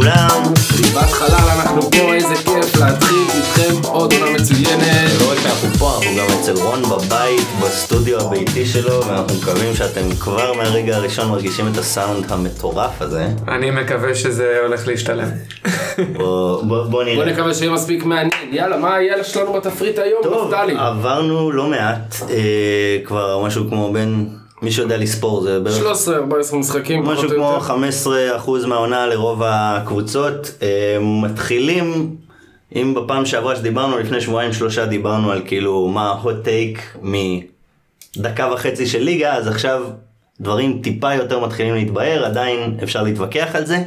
לכולם. בהתחלה אנחנו פה, איזה כיף להתחיל איתכם עוד עונה מצוינת. לא רק שאנחנו פה, אנחנו גם אצל רון בבית, בסטודיו הביתי שלו, ואנחנו מקווים שאתם כבר מהרגע הראשון מרגישים את הסאונד המטורף הזה. אני מקווה שזה הולך להשתלם. בוא, בוא, בוא נראה. בוא נקווה שיהיה מספיק מעניין. יאללה, מה יהיה שלנו בתפריט היום, טוב, נפתלי? עברנו לא מעט, אה, כבר משהו כמו בין, מי שיודע לספור, זה בערך 13-14 משחקים, פחות משהו כמו יותר. 15% מהעונה לרוב הקבוצות. אה, מתחילים, אם בפעם שעברה שדיברנו, לפני שבועיים שלושה דיברנו על כאילו מה ה-hot take מדקה וחצי של ליגה, אז עכשיו דברים טיפה יותר מתחילים להתבהר, עדיין אפשר להתווכח על זה.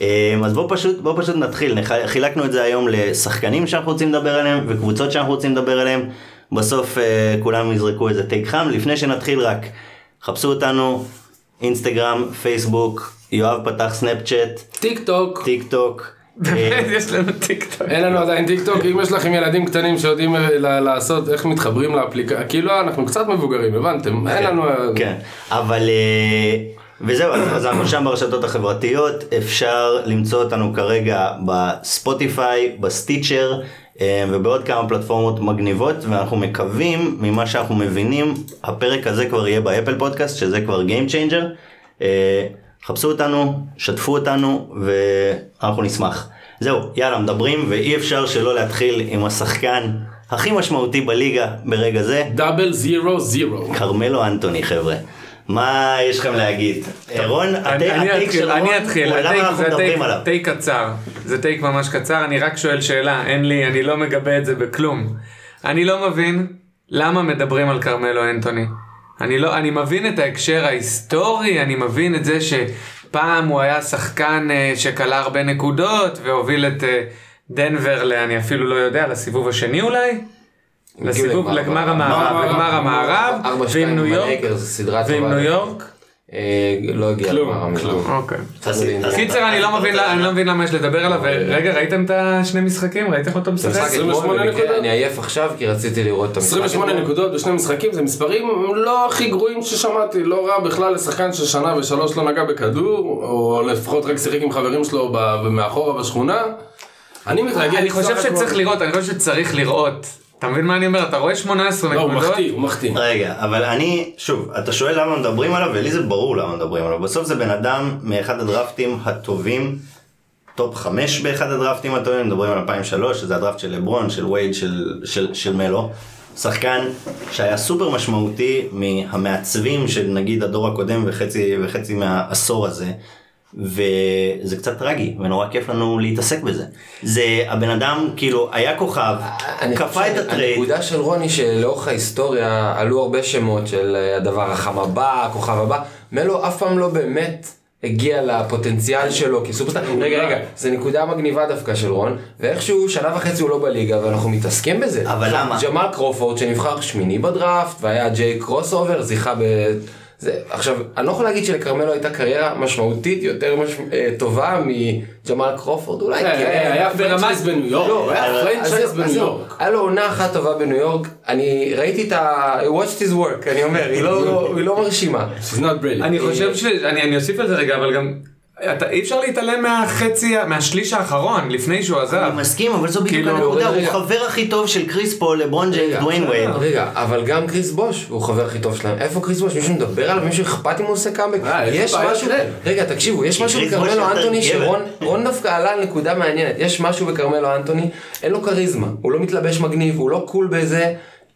אה, אז בואו פשוט, בוא פשוט נתחיל, חילקנו את זה היום לשחקנים שאנחנו רוצים לדבר עליהם וקבוצות שאנחנו רוצים לדבר עליהם. בסוף אה, כולם יזרקו איזה טייק חם. לפני שנתחיל רק, חפשו אותנו, אינסטגרם, פייסבוק, יואב פתח סנאפצ'אט, טיק טוק. טיק טוק. באמת, יש לנו טיקטוק. אין לנו עדיין טיק טוק, אם יש לכם ילדים קטנים שיודעים אה, לעשות, איך מתחברים לאפליקציה, כאילו אנחנו קצת מבוגרים, הבנתם? אין לנו... אה, כן, אבל... אה, וזהו, אז אז אנחנו שם ברשתות החברתיות, אפשר למצוא אותנו כרגע בספוטיפיי, ב Stitcher אה, ובעוד כמה פלטפורמות מגניבות, ואנחנו מקווים, ממה שאנחנו מבינים, הפרק הזה כבר יהיה ב Apple Podcast, שזה כבר Game Changer. אה, חפשו אותנו, שתפו אותנו, ואנחנו נשמח. זהו, יאללה, מדברים, ואי אפשר שלא להתחיל עם השחקן הכי משמעותי בליגה ברגע זה, double zero zero. כרמלו אנטוני חבר'ה. מה יש לכם להגיד? רון, ה take של רון, אני אתחיל, זה? take קצר, זה take ממש קצר, אני רק שואל שאלה, אין לי, אני לא מגבה את זה בכלום. אני לא מבין למה מדברים על כרמלו אנטוני. אני לא, אני מבין את ההקשר ההיסטורי, אני מבין את זה שפעם הוא היה שחקן אה, שכלה הרבה נקודות והוביל את אה, דנבר, ל- אני אפילו לא יודע, לסיבוב השני אולי? לסיבוב, לגמר המערב, לגמר המערב, ועם ניו יורק, ועם. ניו יורק. אה, לא הגיע כלום, לגמר. כלום. קיצר אני לא מבין למה יש לדבר עליו רגע ראיתם את השני משחקים ראיתם אותו משחק? משחק אתמול, 28 במקרה נקודות. אני עייף עכשיו כי רציתי לראות את המשחק. 28 אתמול. נקודות בשני משחקים זה מספרים לא הכי גרועים ששמעתי, לא רע בכלל לשחקן ששנה ושלוש לא נגע בכדור, או לפחות רק שיחק עם חברים שלו מאחורה בשכונה. אני מתרגל. אני חושב שצריך לראות אני חושב שצריך לראות אתה מבין מה אני אומר אתה רואה 18 לא, הוא נקודות מחטיא, הוא מחטיא. רגע, אבל אני, שוב, אתה שואל למה מדברים עליו, ולי זה ברור למה מדברים עליו. בסוף זה בן אדם מאחד הדרפטים הטובים, top חמש באחד הדרפטים הטובים, מדברים על 2003, שזה הדרפט של לברון, של וייד, של, של, של מלו. שחקן שהיה סופר משמעותי מהמעצבים של נגיד הדור הקודם וחצי, וחצי מהעשור הזה. וזה קצת טרגי ונורא כיף לנו להתעסק בזה. זה הבן אדם כאילו היה כוכב, אני כפה את ה trade, הנקודה של רוני שלאורך ההיסטוריה עלו הרבה שמות של אה, הדבר החם הבא, הכוכב הבא, מלו אף פעם לא באמת הגיע לפוטנציאל שלו כסופרסטאר. רגע רגע, זה נקודה מגניבה דווקא של רון, ואיכשהו שנה וחצי הוא לא בליגה ואנחנו מתעסקים בזה. אבל למה? ג'מאל קרופורד שנבחר שמיני בדראפט והיה J Crossover, זיכה ב... זה, עכשיו, אני לא יכול להגיד שלכרמלו הייתה קריירה משמעותית יותר מש... אה, טובה מג'מאל קרופורד, אולי אה, כן. היה ברמת- franchise בניו יורק, לא, היה franchise בניו. יורק. היה לו עונה אחת טובה בניו יורק, אני ראיתי את ה... I watched his work, אני אומר, היא לא- היא לא מרשימה. She's not brilliant. אני חושב ש... אני אני אוסיף על זה רגע אבל גם אתה, אי אפשר להתעלם מהחצי מהשליש האחרון לפני שהוא עזב. אני מסכים, אבל זו בדיוק כאילו, הנקודה, הוא רגע. חבר הכי טוב של קריס פול, לברון ג'יימס, דוויין וייד. רגע, אבל גם קריס בוש הוא חבר הכי טוב שלהם. איפה קריס בוש? מישהו מדבר עליו? מישהו אכפת אם הוא עושה קאמבק? אה, יש משהו... רגע, תקשיבו, יש משהו בכרמלו אנטוני. שרון רון דווקא עלה על נקודה מעניינת. יש משהו בכרמלו אנטוני, אין לו כריזמה, הוא לא מתלבש מגניב, הוא לא cool בזה.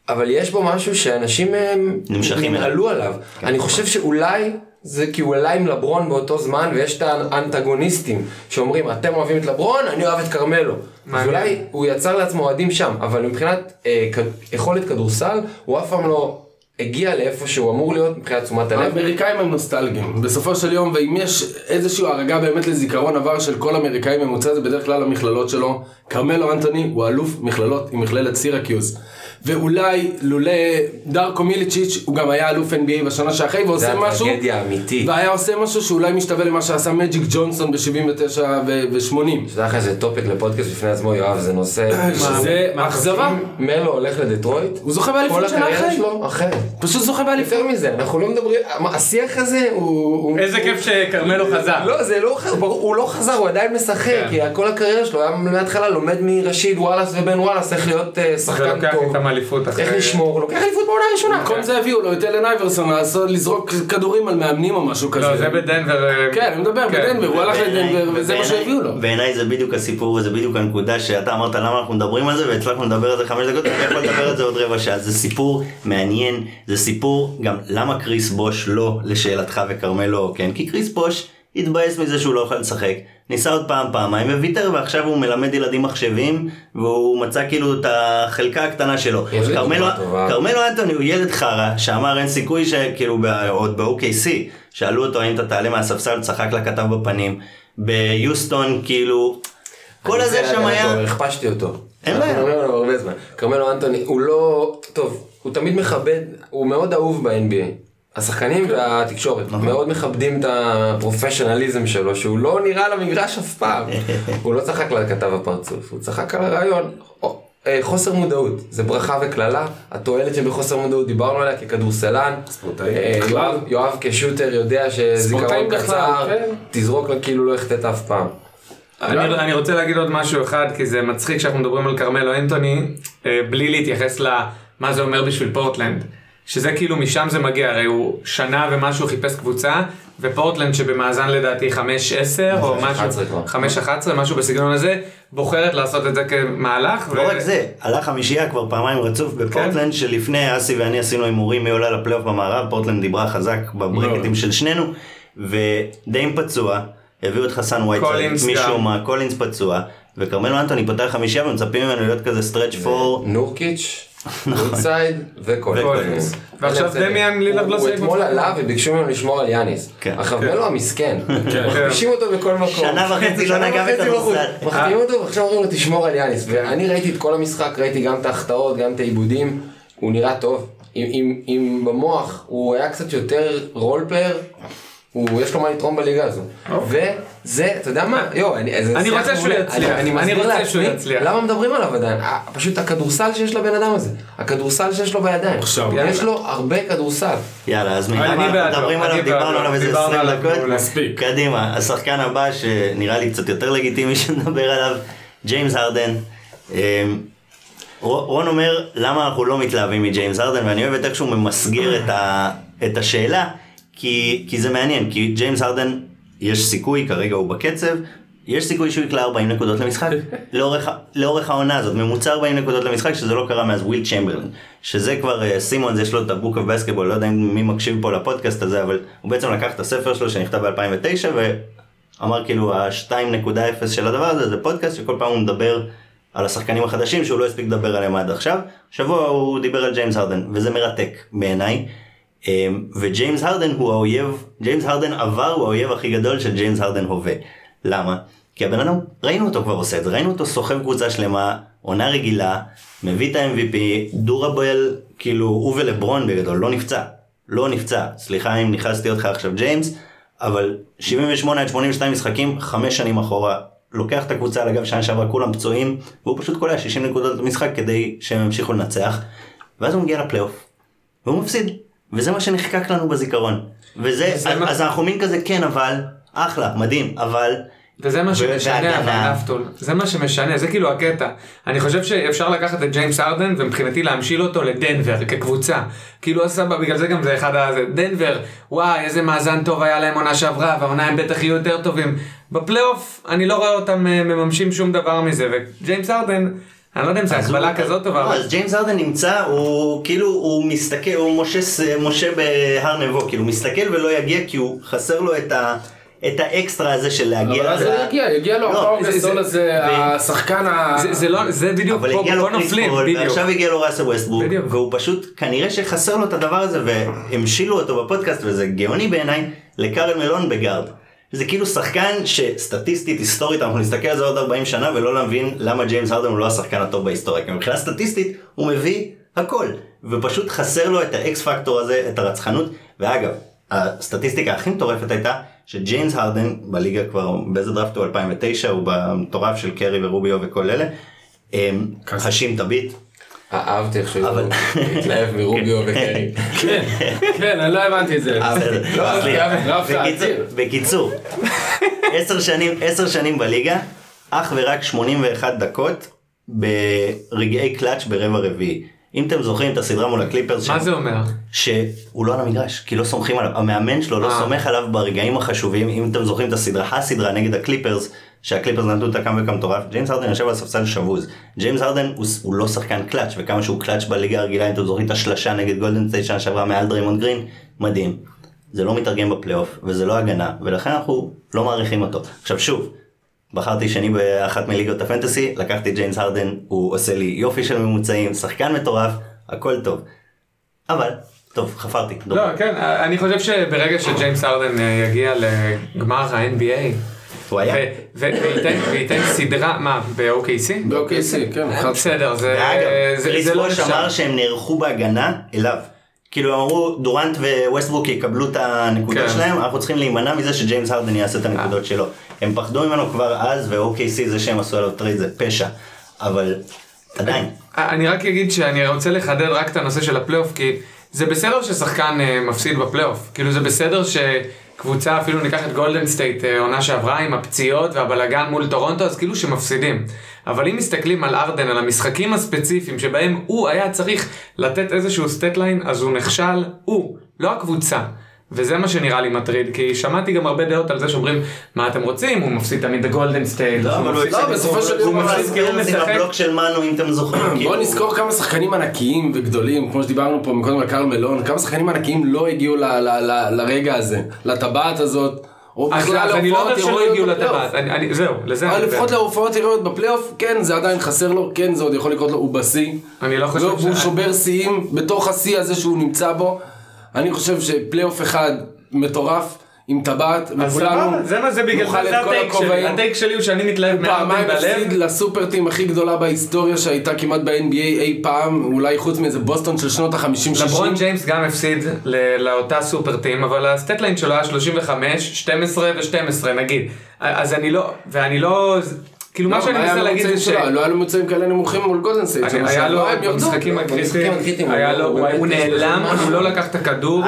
אבל יש בו משהו שאנשים הם, נמשכים אליו. עלו עליו. אני חושב שאולי זה כי הוא עלה עם לברון באותו זמן ויש את האנטגוניסטים שאומרים אתם אוהבים את לברון אני אוהב את כרמלו. אז. אולי הוא יצר לעצמו אוהדים שם אבל מבחינת אה, כ- יכולת כדורסל הוא אף פעם לא הגיע לאיפה שהוא אמור להיות מבחינת תשומת הלב. האמריקאים הם נוסטלגיים, בסופו של יום, ואם יש איזושהי הרגה באמת לזיכרון עבר של כל אמריקאי ממוצע, זה בדרך כלל המכללות שלו. כרמלו אנטוני הוא אלוף מכללות עם מכללת סירקיוז. ואולי לולא דארקו מיליצ'יץ' הוא גם היה אלוף NBA בשנה שאחרי ועושה זה משהו הטרגדיה האמיתית. והיה עושה משהו שאולי משתווה למה שעשה מג'יק ג'ונסון ב-79 ו-80 שתדע לך איזה topic לפודקאסט בפני עצמו, יואב, זה נושא... שזה מה, אכזבה מלו הולך לדטרויט, הוא זוכה כל באליפות שנה הקריירה אחרי שלו אחרת. פשוט זוכה באליפות יותר מזה, אנחנו לא מדברים, השיח הזה הוא... איזה כיף שכרמלו חזר. לא, זה לא, ברור, הוא לא חזר, הוא עדיין משחק, כן. כי כל הקריירה שלו היה מההתחלה לומד מראשיד וואלאס ובן וואלאס איך להיות אה, שחקן טוב, אליפות אחרי... איך לשמור, הוא לוקח אליפות בעונה הראשונה. במקום זה הביאו לו את אלן אייברסון לזרוק כדורים על מאמנים או משהו כזה לא, זה בדנבר. אה, כן אני מדבר כן. בדנבר הוא הלך לדנבר וזה מה שהביאו לו בעיניי זה בדיוק הסיפור וזה בדיוק הנקודה שאתה אמרת למה אנחנו מדברים על זה והצלחנו לדבר על זה חמש דקות ואני יכול לדבר על זה עוד רבע שעה זה סיפור מעניין זה סיפור גם למה קריס בוש לא לשאלתך וכרמלו כן כי קריס בוש התבאס מזה שהוא לא יכול לשחק ניסה עוד פעם פעמיים וויתר ועכשיו הוא מלמד ילדים מחשבים והוא מצא כאילו את החלקה הקטנה שלו כרמלו אנטוני הוא ילד חרא שאמר אין סיכוי שכאילו עוד ב-OKC שאלו אותו האם אתה תעלה מהספסל צחק לכתב בפנים ביוסטון כאילו כל הזה שם היה הכפשתי אותו. אין אנחנו בעיה. מדברים עליו הרבה זמן. כרמלו אנטוני, הוא לא... טוב, הוא תמיד מכבד, הוא מאוד אהוב ב-NBA. השחקנים והתקשורת מאוד מכבדים את הפרופשיונליזם שלו, שהוא לא נראה על המגרש אף פעם. הוא לא צחק לכתב הפרצוף, הוא צחק על הרעיון. אה, חוסר מודעות, זה ברכה וקללה, התועלת שבחוסר מודעות, דיברנו עליה ככדורסלן, אה. יואב- יואב כשיוטר יודע שזיכרון קצר, כן. תזרוק לה כאילו לא החטאת אף פעם. אני, אני רוצה להגיד עוד משהו אחד, כי זה מצחיק שאנחנו מדברים על כרמלו אנטוני, אה, בלי להתייחס למה זה אומר בשביל פורטלנד. שזה כאילו משם זה מגיע, הרי הוא שנה ומשהו חיפש קבוצה, ופורטלנד שבמאזן לדעתי 5-10 או 5-11 משהו, כבר. 5-11, משהו בסגנון הזה, בוחרת לעשות את זה כמהלך. לא ו- רק זה, עלה חמישייה כבר פעמיים רצוף בפורטלנד שלפני אסי ואני עשינו הימורים מי עולה לפלייאוף במערב, פורטלנד דיברה חזק ב brackets של שנינו ודי פצוע, הביאו את חסן גם. משום מה, קולינס פצוע וכרמלו אנטוני פותח חמישייה ומצפים ממנו להיות כזה stretch four נורקיץ', וודסייד וקולינס. ועכשיו דמיאן לילארד לא הוא שיחק אתמול בקבוצה. עלה וביקשו ממנו לשמור על יאניס. כן. עכשיו מלו המסכן, מחלישים אותו בכל מקום. שנה וחצי לא נגע בכדורסל. בחוץ. מחתימים אותו ועכשיו אומרים לו תשמור על יאניס. ואני ראיתי את כל המשחק, ראיתי גם את ההחטאות, גם את העיבודים, הוא נראה טוב. אם- במוח הוא היה קצת יותר role player, הוא, יש לו מה לתרום בליגה הזו. וזה, אתה יודע מה, יו, אני, אני רוצה שהוא. יצליח. אני, אני רוצה לעצמי, שהוא יצליח. למה מדברים עליו עדיין? אה, פשוט הכדורסל שיש לבן אדם הזה. הכדורסל שיש לו בידיים. עכשיו, יש לו הרבה כדורסל. יאללה, אז מדברים עליו, דיברנו עליו איזה דיברנו 20 עליו דקות. מספיק. קדימה, השחקן הבא שנראה לי קצת יותר לגיטימי שנדבר עליו, ג'יימס הרדן. אמ, רון אומר, למה אנחנו לא מתלהבים מג'יימס הרדן, ואני אוהב את איך שהוא ממסגר את השאלה, כי, כי זה מעניין, כי ג'יימס הרדן, יש סיכוי, כרגע הוא בקצב, יש סיכוי שהוא יקלע 40 נקודות למשחק לאורך, לאורך העונה הזאת, ממוצע 40 נקודות למשחק, שזה לא קרה מאז וויל צ'מברלין, שזה כבר אה, Simmons, יש לו את ה Book of Basketball, לא יודע מי מקשיב פה לפודקאסט הזה, אבל הוא בעצם לקח את הספר שלו שנכתב ב-2009, ואמר כאילו ה-2.0 של הדבר הזה זה פודקאסט שכל פעם הוא מדבר על השחקנים החדשים שהוא לא הספיק לדבר עליהם עד עכשיו. שבוע הוא דיבר על ג'יימס הרדן, וזה מרתק בעיניי. אמ, וג'יימס הרדן הוא האויב, ג'יימס הרדן עבר הוא האויב הכי גדול של ג'יימס הרדן הווה. למה? כי הבן אדם, ראינו אותו כבר עושה את זה, ראינו אותו סוחב קבוצה שלמה, עונה רגילה, מביא את ה-MVP, דורבל, כאילו הוא ולברון בגדול, לא נפצע. לא נפצע, סליחה אם נכנסתי אותך עכשיו ג'יימס, אבל 78 עד 82 משחקים, חמש שנים אחורה, לוקח את הקבוצה על הגב שנה שעברה, כולם פצועים, והוא פשוט קולע 60 נקודות במשחק כדי שהם ימשיכו לנצח, ואז הוא מגיע לפלייאוף, והוא מפסיד, וזה מה שנחקק לנו בזיכרון. וזה, זה אז, מה- אז אנחנו מין כזה כן אבל, אחלה, מדהים, אבל, וזה מה שמשנה. אבל נפתול, זה מה שמשנה, זה כאילו הקטע. אני חושב שאפשר לקחת את ג'יימס הרדן ומבחינתי להמשיל אותו לדנבר כקבוצה. כאילו סבבה, בגלל זה גם זה אחד הזה, דנבר, וואי איזה מאזן טוב היה להם עונה שעברה והעונה הם בטח יהיו יותר טובים. בפלייאוף אני לא רואה אותם אה, מממשים שום דבר מזה וג'יימס הרדן, אני לא יודע אם הקבלה הוא- כזאת טובה, לא, אז ג'יימס הרדן נמצא, הוא כאילו, הוא מסתכל, הוא משה, בהר נבו, כאילו הוא מסתכל ולא יגיע כי הוא חסר לו את, ה, את האקסטרה הזה של להגיע. אבל אז זה יגיע, יגיע לו לא, ה power זה- גדול זה- הזה, השחקן ה... זה- זה לא, זה בדיוק, אבל פה נופלים, בדיוק. ועכשיו הגיע לו ראסל בדיוק. והוא פשוט, כנראה שחסר לו את הדבר הזה, והמשילו אותו בפודקאסט, וזה גאוני בעיניי, לקארל מלון ב guard. זה כאילו שחקן שסטטיסטית, היסטורית, אנחנו נסתכל על זה עוד 40 שנה ולא להבין למה ג'יימס הרדן הוא לא השחקן הטוב בהיסטוריה. כי מבחינה סטטיסטית הוא מביא הכל. ופשוט חסר לו את ה X factor הזה, את הרצחנות. ואגב, הסטטיסטיקה הכי מטורפת הייתה שג'יימס הרדן בליגה כבר, באיזה דראפט הוא 2009, הוא במטורף של קרי ורוביו וכל אלה. חשים תביט. אהבתי איך שהוא התלהב מרוביו וקרי. כן, כן, אני לא הבנתי את זה. לא, בקיצור- שנים, עשר שנים בליגה, אך ורק 81 דקות ברגעי קלאץ' ברבע רביעי. אם אתם זוכרים את הסדרה מול הקליפרס, מה ש- זה אומר? שהוא לא על המגרש, כי לא סומכים עליו, המאמן שלו לא אה. סומך עליו ברגעים החשובים, אם אתם זוכרים את הסדרה, הסדרה נגד הקליפרס, שהקליפרס נתנו את הקאמבק המטורף, ג'יימס הרדן יושב על ספסל שבוז, ג'יימס הרדן הוא, הוא לא שחקן קלאץ', וכמה שהוא קלאץ' בליגה הרגילה, אם אתם זוכרים את השלשה נגד גולדן סטייט שנה שעברה מעל דריימונד גרין, מדהים. זה לא מתרגם בפלייאוף, וזה לא הגנה, ולכן אנחנו לא מעריכים אותו. עכשיו שוב, בחרתי שני באחת מליגות הפנטסי, לקחתי ג'יימס הרדן, הוא עושה לי יופי של ממוצעים, שחקן מטורף, הכל טוב. אבל, טוב, חפרתי. לא, כן, אני חושב שברגע שג'יימס הרדן אה, יגיע לגמר ה-NBA, הוא היה. וייתן סדרה, מה, ב-OKC? ב-OKC, כן. בסדר, זה לא בוש נחשב. אמר שהם נערכו בהגנה אליו. כאילו אמרו דורנט וווסטברוק יקבלו את הנקודות כן. שלהם, אנחנו צריכים להימנע מזה שג'יימס הרדן יעשה את הנקודות שלו. הם פחדו ממנו כבר אז, ו-OKC זה שהם עשו עליו trade זה פשע. אבל עדיין. אני רק אגיד שאני רוצה לחדד רק את הנושא של הפלייאוף, כי זה בסדר ששחקן אה, מפסיד בפלייאוף. כאילו זה בסדר שקבוצה, אפילו ניקח את גולדן סטייט אה, עונה שעברה עם הפציעות והבלגן מול טורונטו, אז כאילו שמפסידים. אבל אם מסתכלים על ארדן, על המשחקים הספציפיים שבהם הוא היה צריך לתת איזשהו stat line, אז הוא נכשל, הוא, לא הקבוצה. וזה מה שנראה לי מטריד, כי שמעתי גם הרבה דעות על זה שאומרים, מה אתם רוצים, הוא מפסיד תמיד בגולדן סטייט. לא, אבל הוא לא, בסופו של יום הוא מפסיד כאילו עם משחק. הבלוק של מנו אם אתם זוכרים. בוא כאילו. נזכור כמה שחקנים ענקיים וגדולים, כמו שדיברנו פה מקודם על קרל מלון, כמה שחקנים ענקיים לא הגיעו לרגע הזה, לטבעת הזאת, או אז בכלל אני לא להופעות אומר שלא הירואיות הגיעו בפלייאוף. לטבעת, אני- זהו, לזה אבל אני לפחות מדבר. להופעות הירואיות בפלייאוף, כן, זה עדיין חסר לו, כן, זה עוד יכול לקרות לו, הוא בשיא. אני לא חושב והוא ש- שובר שיאים בתוך השיא הזה שהוא נמצא בו. אני חושב שפלייאוף אחד מטורף, עם טבעת, וכולנו זה מה זה בגלל זה, ה take שלי. ה take שלי הוא שאני מתלהב פעמיים בלב. הפסיד ל super team הכי גדולה בהיסטוריה שהייתה כמעט ב-NBA אי פעם, אולי חוץ מאיזה בוסטון של שנות ה-50-60. לברון ג'יימס גם הפסיד לאותה super team, אבל ה stat line שלו היה 35, 12 ו-12 נגיד. אז אני לא, ואני לא, כאילו מה שאני מנסה להגיד זה ש... לא היה לו ממוצעים כאלה נמוכים מול שנה היה לו במשחקים הקריטיים, הוא נעלם. הוא לא לקח את הכדור,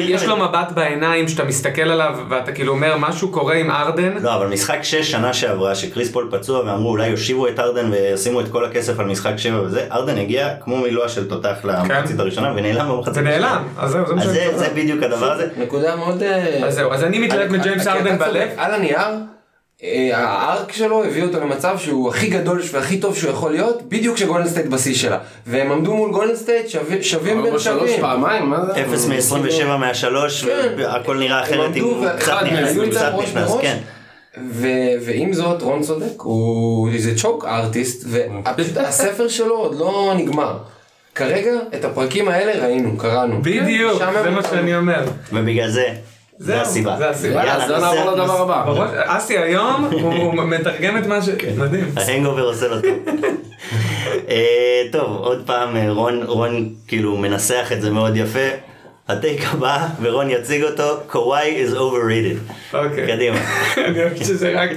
יש לו מבט בעיניים שאתה מסתכל עליו ואתה כאילו אומר משהו קורה עם ארדן, לא, אבל משחק 6 שנה שעברה, שקריס פול פצוע ואמרו אולי יושיבו את ארדן וישימו את כל הכסף על משחק 7 וזה, ארדן הגיע כמו מילוע של תותח למחצית הראשונה ונעלם במחצית זה נעלם, אז זהו, זה בדיוק הדבר הזה. נקודה מאוד... אה, אז זהו, אז אני מתלהב אני- מג'יימס ארדן בלב. על הנייר, אה, ה arc שלו הביא אותו למצב שהוא הכי גדול והכי טוב שהוא יכול להיות, בדיוק כשגולדן סטייט בשיא שלה. והם עמדו מול גולדן סטייט שווים בין ארבע שלוש שווים. פעמיים, מה זה? 0 מ-27 מהשלוש, כן. והכל נראה הם אחרת עמדו אם קצת נכנס. כן. ו- ועם זאת רון צודק, הוא איזה choke artist, והספר שלו עוד לא נגמר. כרגע את הפרקים האלה ראינו, קראנו. בדיוק, כן, זה מה שאני אומר. ובגלל זה, זה הסיבה. זה הסיבה. אז נעשה- נעבור לדבר הבא. אסי היום הוא מתרגם את מה ש... מדהים. ההנגובר עושה לו טוב. אה, טוב, עוד פעם, אה, רון, כאילו מנסח את זה מאוד יפה. הטייק הבא, ורון יציג אותו, קוואי is overrated. אוקיי. קדימה. אני אוהב שזה רק...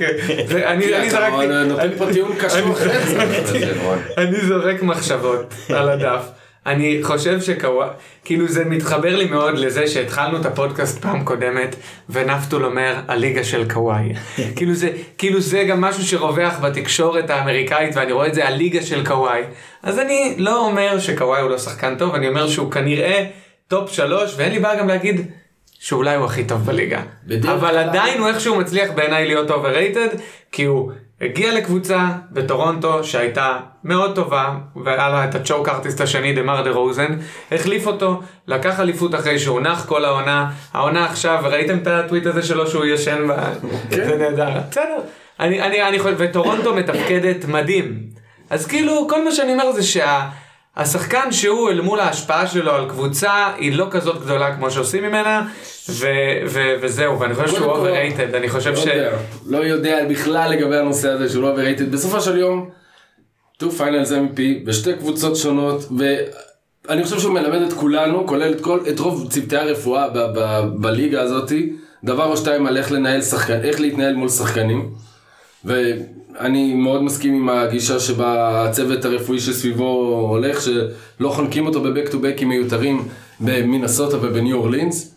זה- אני זרקתי... נותן פה טיעון רון. אני זורק מחשבות על הדף. אני חושב שקוואי, כאילו זה מתחבר לי מאוד לזה שהתחלנו את הפודקאסט פעם קודמת, ונפטול אומר הליגה של קוואי. כאילו זה, כאילו זה גם משהו שרווח בתקשורת האמריקאית, ואני רואה את זה הליגה של קוואי. אז אני לא אומר שקוואי הוא לא שחקן טוב, אני אומר שהוא כנראה טופ שלוש, ואין לי בעיה גם להגיד שאולי הוא הכי טוב בליגה. אבל עדיין הוא איכשהו מצליח בעיניי להיות overrated, כי הוא הגיע לקבוצה בטורונטו שהייתה מאוד טובה, והיה לה את הצ'וק ארטיסט השני, דה מר דה רוזן, החליף אותו, לקח אליפות אחרי שהוא נח כל העונה, העונה עכשיו, ראיתם את הטוויט הזה שלו שהוא ישן ב... זה נהדר. בסדר. אני, אני, אני חושב, וטורונטו מתפקדת מדהים. אז כאילו, כל מה שאני אומר זה שה... השחקן שהוא אל מול ההשפעה שלו על קבוצה היא לא כזאת גדולה כמו שעושים ממנה ו- ו- וזהו ואני חושב שהוא overrated אני חושב לא ש... לא יודע בכלל לגבי הנושא הזה שהוא לא overrated. בסופו של יום, 2 finals MVP בשתי קבוצות שונות, אני חושב שהוא מלמד את כולנו, כולל את, כל, את רוב צוותי הרפואה ב, ב, בליגה הזאתי, דבר או שתיים על איך לנהל שחקן, איך להתנהל מול שחקנים. ואני מאוד מסכים עם הגישה שבה הצוות הרפואי שסביבו הולך, שלא חונקים אותו ב back to backים מיותרים במינסוטה ובניו אורלינס.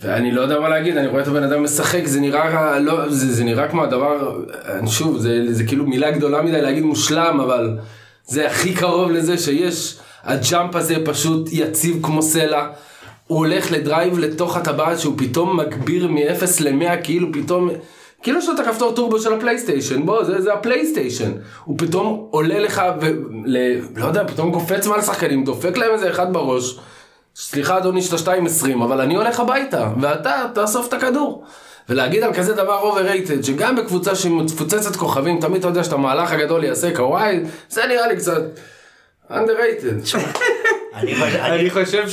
ואני לא יודע מה להגיד, אני רואה את הבן אדם משחק, זה נראה, לא, זה, זה נראה כמו הדבר, שוב, זה, זה כאילו מילה גדולה מדי להגיד מושלם, אבל זה הכי קרוב לזה שיש. ה jump הזה פשוט יציב כמו סלע. הוא הולך לדרייב לתוך הטבעת שהוא פתאום מגביר מ-0 ל-100, כאילו פתאום... כאילו יש לו את הכפתור טורבו של הפלייסטיישן, בוא, זה, זה הפלייסטיישן. הוא פתאום עולה לך, ו... ל... לא יודע, פתאום קופץ מעל שחקנים, דופק להם איזה אחד בראש. סליחה אדוני שאתה 2.20, אבל אני הולך הביתה, ואתה תאסוף את הכדור. ולהגיד על כזה דבר overrated, שגם בקבוצה שמפוצצת כוכבים, תמיד אתה יודע שאתה מהלך הגדול יעשה קוואי, זה נראה לי קצת underrated. אני חושב-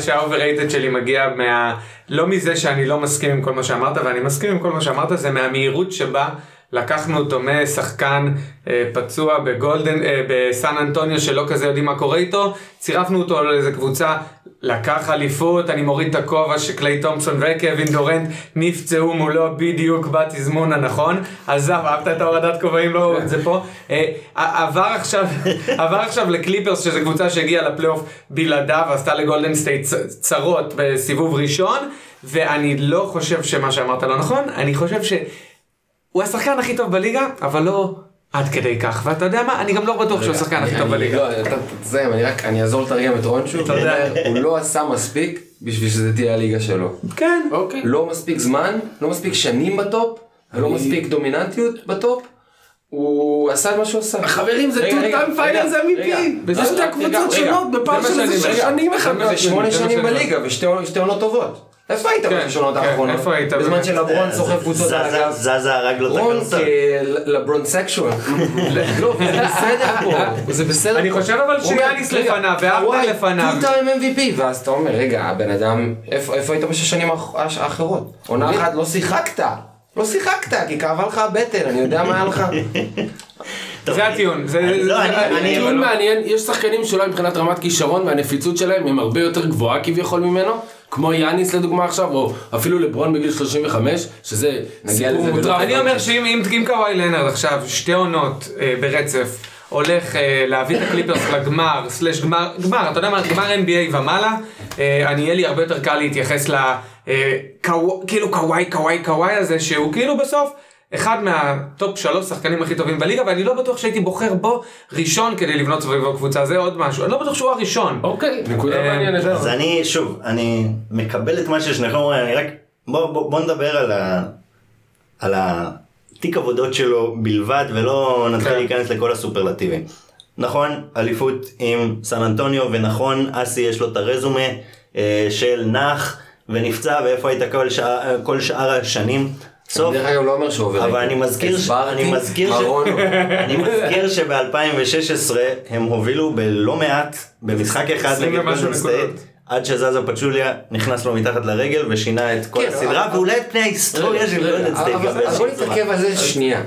שה overrated שלי מגיע מה... לא מזה שאני לא מסכים עם כל מה שאמרת, ואני מסכים עם כל מה שאמרת, זה מהמהירות שבה לקחנו אותו משחקן אה, פצוע בגולדן, אה, בסן אנטוניו שלא כזה יודעים מה קורה איתו, צירפנו אותו לאיזה קבוצה, לקח אליפות, אני מוריד את הכובע שקליי תומפסון וקווין דורנט נפצעו מולו בדיוק בתזמון הנכון, עזב, אהבת את ההורדת כובעים, לא, זה פה, אה, עבר עכשיו, עבר עכשיו לקליפרס שזה קבוצה שהגיעה לפלייאוף בלעדיו, עשתה לגולדן סטייט צרות בסיבוב ראשון, ואני לא חושב שמה שאמרת לא נכון, אני חושב ש... הוא השחקן הכי טוב בליגה, אבל לא עד כדי כך. ואתה יודע מה? אני גם לא בטוח שהוא השחקן הכי טוב אני בליגה. לא, אתה תסיים, אני רק, אני אעזור לתרגם את רון שוב. תודה. הוא לא עשה מספיק בשביל שזה תהיה הליגה שלו. כן. אוקיי. לא מספיק זמן, לא מספיק שנים בטופ, אני- מספיק דומיננטיות בטופ. הוא עשה את מה שהוא עשה. חברים, זה time רגע, finals MVP. זה רגע, שתי רגע, שונות בפער מה של איזה שש שנים אחד זה. שמונה שנים בליגה ושתי שתי עונות טובות. איפה היית כן, עונות כן, האחרונות? איפה היית בזמן? שלברון סוחב קבוצות על הגב. זזה הרג לו את רון הקרסול. כלברון סקשואל. לא, זה בסדר פה. זה בסדר אני פה. חושב אבל שיאניס לפניו, קוואי, לפניו. two time MVP, ואז אתה אומר, רגע, הבן אדם, איפה איפה היית בשש שנים האח- האח- האחרות? עונה אחת לא שיחקת. לא שיחקת, כי כאבה לך הבטן, אני יודע מה היה לך. זה הטיעון. זה- לא, טיעון מעניין, יש שחקנים שאולי מבחינת רמת כישרון והנפיצות שלהם הם הרבה יותר גבוהה כביכול ממנו, כמו יאניס לדוגמה עכשיו, או אפילו לברון בגיל 35, שזה סיפור מוטרף. אני אומר שאם אם- אם קוואי לנרד עכשיו שתי עונות אה, ברצף הולך אה, להביא את הקליפרס לגמר, סלש גמר, גמר, אתה יודע מה, גמר NBA ומעלה, אה, אני יהיה לי הרבה יותר קל להתייחס ל... אה, קוו- כאילו קוואי קוואי קוואי הזה שהוא כאילו בסוף אחד מהטופ שלוש שחקנים הכי טובים בליגה ואני לא בטוח שהייתי בוחר בו ראשון כדי לבנות סביבו קבוצה זה עוד משהו אני לא בטוח שהוא הראשון. אוקיי, נקודה אה, מעניינת. אז אני, שוב, אני מקבל את מה ששניכם אומרים, אני רק, בוא, בוא, בוא נדבר על ה... על התיק עבודות שלו בלבד, ולא נתחיל כן. להיכנס לכל הסופרלטיבים. נכון, אליפות עם סן אנטוניו, ונכון, אסי יש לו את הרזומה אה, של נח ונפצע, ואיפה היית כל, שע, כל שאר השנים. סוף, דרך אגב לא אומר שהוא עובר. אבל אני מזכיר, ש... אני מזכיר, ש... אני מזכיר שב-2016 הם הובילו בלא מעט במשחק אחד נגד גולדן סטייט. עד שזזה פצ'וליה נכנס לו מתחת לרגל ושינה את כל כן, הסדרה ואולי את פני ההיסטוריה של גולדן סטייט. אבל- בוא. נתעכב על זה שנייה.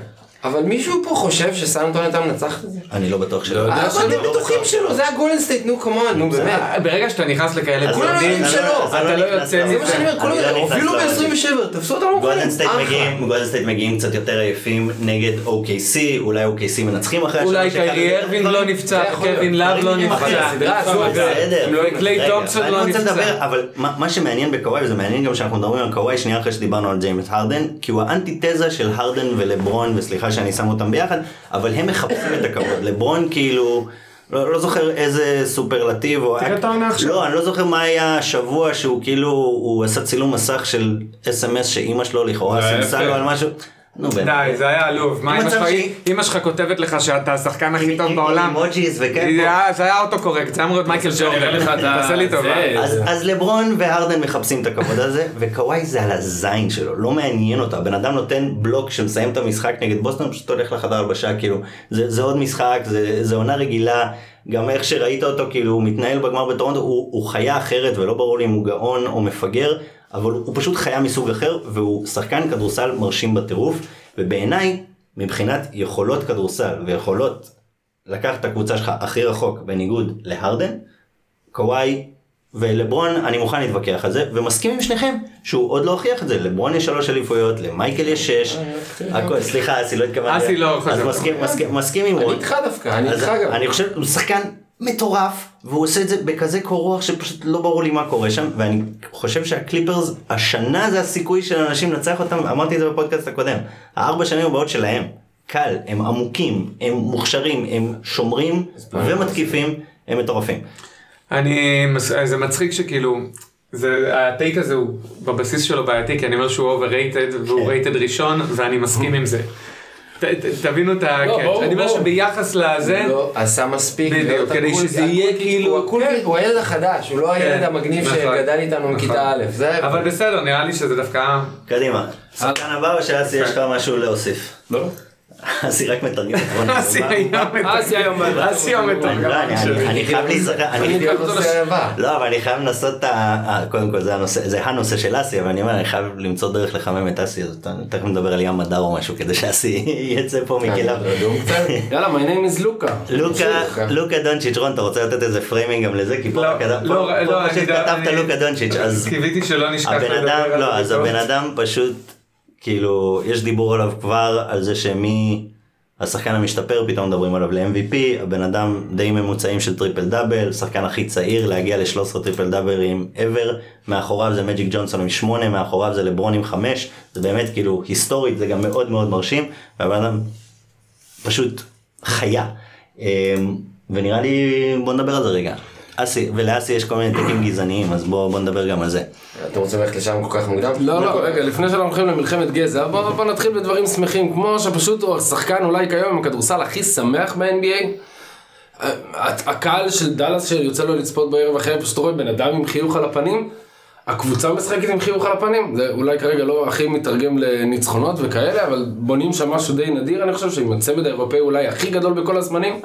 אבל מישהו פה חושב שסן אנטוניו הייתה מנצחת את זה? אני לא בטוח שלא. יודע אבל שלא, אתם בטוחים שלא, זה הגולדן סטייט, נו come on, נו באמת. אה, ברגע שאתה נכנס לכאלה פרטים, יודעים לא- שלא. אתה לא נכנס יוצא לזה. זה מה שאני אומר, כולם לא הובילו לרעיון. ב-27, תפסו אותם מוכנים. אחלה. גולדן סטייט מגיעים קצת יותר עייפים נגד OKC, אולי OKC מנצחים אחרי אולי השלוש אחד. קיירי ארווינג לא נפצע. קווין לאב לא נפצע. לא- קליי תומפסון לא נפצע. אבל מה מה שמעניין בקוואי, וזה מעניין גם שאנחנו מדברים על קוואי שנייה אחרי שדיברנו על ג'יימס הרדן, כי הוא האנטיתזה של הרדן ולברון, וסליחה שאני שם אותם ביחד, אבל הם מחפשים את הכבוד. לברון כאילו... לא, לא זוכר איזה סופרלטיב או... תראה את העונה עכשיו. לא, אני לא זוכר מה היה השבוע שהוא כאילו, הוא עשה צילום מסך של אס.אם.אס שאימא שלו לכאורה היה סימסה. לו על משהו. נו באמת. די, זה היה עלוב. מה אמא שלך, שהיא- אמא שלך כותבת לך שאתה השחקן הכי טוב עם בעולם. אימוג'יז וכאלה. זה היה- זה היה auto correct, זה היה אמור להיות מייקל ג'ורדן. תעשה לי טובה. אז, לברון והרדן מחפשים את הכבוד הזה, וקוואי זה על הזין שלו, לא מעניין אותו. הבן אדם נותן בלוק שמסיים את המשחק נגד בוסטון, פשוט הולך לחדר הלבשה, כאילו, זה, זה עוד משחק, זה, זה עונה רגילה, גם איך שראית אותו, כאילו, הוא מתנהל בגמר בטורונטו, הוא, הוא חיה אחרת, ולא ברור לי אם הוא גאון או מפגר, אבל הוא, פשוט חיה מסוג אחר, והוא שחקן כדורסל מרשים בטירוף, ובעיניי, מבחינת יכולות כדורסל ויכולות לקחת את הקבוצה שלך הכי רחוק בניגוד להרדן, קוואי ולברון, אני מוכן להתווכח על זה, ומסכים עם שניכם שהוא עוד לא הוכיח את זה. לברון יש שלוש אליפויות, למייקל יש שש. הכל- סליחה, אסי, לא התכוונתי. אסי לא אז. מסכים- מסכים- מסכים עם אני רון. איתך דווקא, אני איתך גם. אני חושב, הוא שחקן מטורף, והוא עושה את זה בכזה קור רוח שפשוט לא ברור לי מה קורה שם, ואני חושב שהקליפרס, השנה זה הסיכוי של אנשים לנצח אותם, אמרתי את זה בפודקאסט הקודם, הארבע שנים הבאות שלהם, קל, הם עמוקים, הם מוכשרים, הם שומרים ומתקיפים, הם מטורפים. אני, זה מצחיק שכאילו, זה, הטייק הזה הוא בבסיס שלו בעייתי, כי אני אומר שהוא overrated והוא כן. רייטד ראשון, ואני מסכים עם זה. תבינו את הקאץ', ברור, אני אומר. שביחס לזה, לא עשה מספיק. בדיוק, להיות כדי שזה יהיה כאילו- הוא הקול- הוא הילד החדש, הוא לא הילד המגניב נכון. שגדל איתנו נכון. מכיתה א'. זה... אבל בסדר, נראה לי שזה דווקא... קדימה, שחקן הבא או שאסי יש לך משהו להוסיף? לא? אסי רק מתרגם את רון. אסי היום אסי היום מתרגם. אסי היום לא, אני- מתרגם. אני חייב להיזכר. לא, אבל אני חייב לנסות את ה... קודם כל זה הנושא, זה הנושא של אסי, אבל אני אומר, אני חייב למצוא דרך לחמם את אסי, אז אתה- תכף נדבר על ים הדר או משהו, כדי שאסי יצא פה מכליו. יאללה, my name is לוקה. לוקה, דונצ'יץ', רון, אתה רוצה לתת איזה framing גם לזה? כי פה לא, רק לא, לא, פשוט כתבת לוקה דונצ'יץ', אז קיוויתי שלא נשכח הבן לדבר אדם, על לא, זה אז. הבן אדם פשוט, כאילו, יש דיבור עליו כבר, על זה שמי השחקן המשתפר, פתאום מדברים עליו ל-MVP, הבן אדם די ממוצעים של טריפל דאבל, שחקן הכי צעיר להגיע ל-13 טריפל דאבלים ever, מאחוריו זה מג'יק ג'ונסון עם 8, מאחוריו זה לברון עם 5, זה באמת כאילו היסטורית, זה גם מאוד מאוד מרשים, והבן אדם פשוט חיה. אמ, ונראה לי, בוא נדבר על זה רגע. אסי, ולאסי יש כל מיני טקים גזעניים, אז בוא, בוא נדבר גם על זה. אתם רוצים ללכת לשם כל כך מוקדם? לא, לא, רגע, לפני שאנחנו הולכים למלחמת גזע, בוא בוא נתחיל בדברים שמחים, כמו שפשוט הוא השחקן אולי כיום עם הכדורסל הכי שמח ב-NBA. הקהל של דאלאס שיוצא לו לצפות בערב אחר, פשוט רואה בן אדם עם חיוך על הפנים, הקבוצה משחקת עם חיוך על הפנים, זה אולי כרגע לא הכי מתרגם לניצחונות וכאלה, אבל בונים שם משהו די נדיר, אני חושב שעם הצמד האירופאי אולי הכי גדול בכל הזמנים.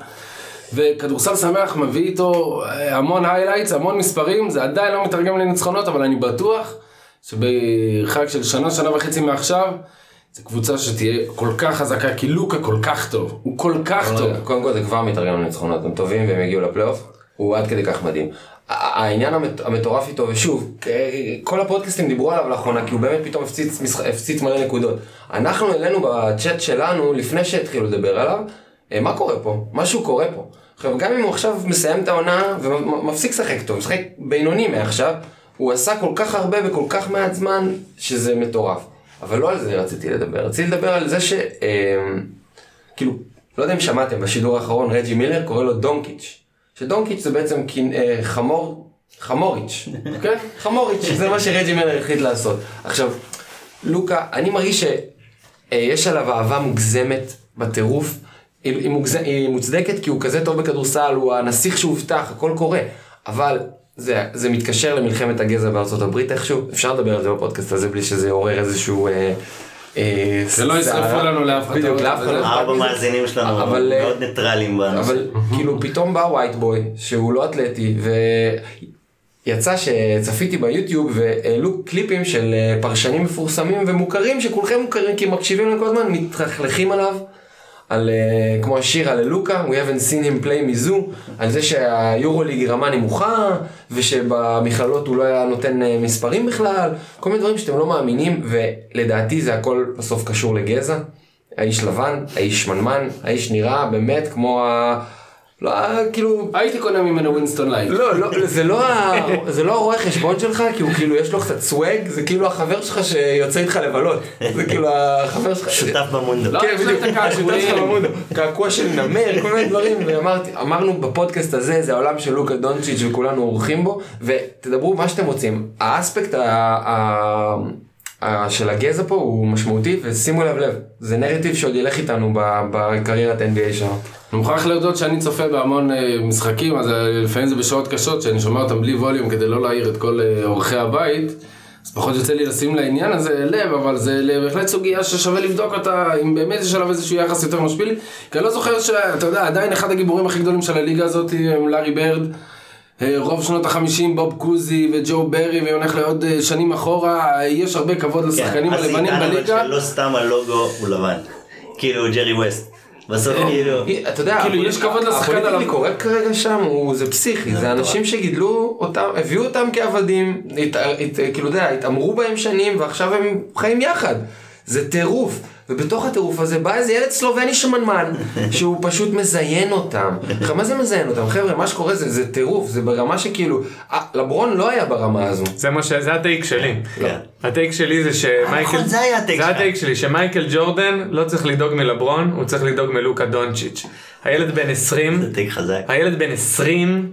וכדורסל שמח מביא איתו אה, המון היילייטס, המון מספרים, זה עדיין לא מתרגם לניצחונות, אבל אני בטוח שבחג של שנה, שנה וחצי מעכשיו, זו קבוצה שתהיה כל כך חזקה, כי לוקה כל כך טוב, הוא כל כך טוב. קודם כל זה כבר מתרגם לניצחונות, הם טובים והם יגיעו לפלייאוף, הוא עד כדי כך מדהים. העניין המט- המטורף איתו, ושוב, כ- כל הפודקאסטים דיברו עליו לאחרונה, כי הוא באמת פתאום הפציץ, הפציץ מלא נקודות. אנחנו העלינו בצ'אט שלנו, לפני שהתחילו לדבר עליו, אה, מה קורה פה? משהו קורה פה. עכשיו, גם אם הוא עכשיו מסיים את העונה ומפסיק לשחק טוב, משחק בינוני מעכשיו, הוא עשה כל כך הרבה בכל כך מעט זמן, שזה מטורף. אבל לא על זה רציתי לדבר, רציתי לדבר על זה ש... אה, כאילו, לא יודע אם שמעתם, בשידור האחרון רג'י מילר קורא לו דונקיץ'. שדונקיץ' זה בעצם אה, חמור, חמוריץ', כן? חמוריץ', זה מה שרג'י מילר החליט לעשות. עכשיו, לוקה, אני מרגיש שיש עליו אהבה מוגזמת בטירוף. היא, היא, מוגז... היא מוצדקת כי הוא כזה טוב בכדורסל, הוא הנסיך שהובטח, הכל קורה. אבל זה, זה מתקשר למלחמת הגזע בארצות הברית איכשהו, אפשר לדבר על זה בפודקאסט הזה בלי שזה יעורר איזשהו... אה, אה, שלא ישרפו סערה. לנו לאף אחד. בדיוק, לאף אחד לא ארבע. מאזינים שלנו אבל, אה, מאוד ניטרלים בנושא. אבל כאילו פתאום בא ווייט בוי שהוא לא אתלטי ויצא שצפיתי ביוטיוב והעלו קליפים של אה, פרשנים מפורסמים ומוכרים שכולכם מוכרים כי מקשיבים להם כל הזמן מתלכלכים עליו. על אה, כמו השיר על לוקה, we haven't seen him play, על זה שהיורוליג רמה נמוכה, ושבמכללות הוא לא היה נותן אה, מספרים בכלל, כל מיני דברים שאתם לא מאמינים, ולדעתי זה הכל בסוף קשור לגזע. האיש לבן, האיש שמנמן, האיש נראה באמת כמו ה... לא, כאילו... הייתי קונה ממנו ווינסטון לייט. לא, לא, זה לא, ה... זה לא הרואה חשבון שלך, כי הוא כאילו, יש לו קצת סוואג, זה כאילו החבר שלך שיוצא איתך לבלות. זה כאילו החבר שלך. שותף במונדו. לא, כן, יש לו בדיוק, את הקעקועים. השותף שלך במונדו. קעקוע של נמר, כל מיני דברים, ואמרתי, אמרנו בפודקאסט הזה, זה העולם של לוקה דונצ'יץ' וכולנו אורחים בו, ותדברו מה שאתם רוצים. האספקט ה- של הגזע פה הוא משמעותי, ושימו לב לב, זה נרטיב שעוד ילך איתנו בקריירת NBA שלנו. אני מוכרח להודות שאני צופה בהמון אה, משחקים, אז אה, לפעמים זה בשעות קשות, שאני שומע אותם בלי ווליום כדי לא להעיר את כל אה, אורחי הבית. אז פחות יוצא לי לשים לעניין הזה לב, אבל זה בהחלט סוגיה ששווה לבדוק אותה, אם באמת יש עליו איזשהו יחס יותר משפיל. כי אני לא זוכר שאתה יודע, עדיין אחד הגיבורים הכי גדולים של הליגה הזאת הם לארי ברד. אה, רוב שנות החמישים בוב קוזי וג'ו ברי, ואם הולך לעוד אה, שנים אחורה, אה, יש הרבה כבוד לשחקנים כן, אסי הלבנים בליגה. שלא סתם הלוגו הוא לבן. כאילו ג'רי ווסט. בסוף כאילו... אתה יודע, כאילו, יש כבוד לשחקן הפוליטיקלי עליו. correct כרגע שם, הוא- זה פסיכי, זה אנשים שגידלו אותם, הביאו אותם כעבדים, הת- הת- כאילו, אתה יודע, התעמרו בהם שנים ועכשיו הם חיים יחד. זה טירוף. ובתוך הטירוף הזה בא איזה ילד סלובני שמנמן, שהוא פשוט מזיין אותם. עכשיו, מה זה מזיין אותם? חבר'ה, מה שקורה זה, זה טירוף, זה ברמה שכאילו, אה, לברון לא היה ברמה הזו. זה מה ש... זה הטייק שלי. כן. הטייק שלי זה שמייקל... נכון, זה היה הטייק זה שלך. הטייק שלי, שמייקל ג'ורדן לא צריך לדאוג מלברון, הוא צריך לדאוג מלוקה דונצ'יץ'. הילד בן 20, זה תיק חזק. הילד בן 20,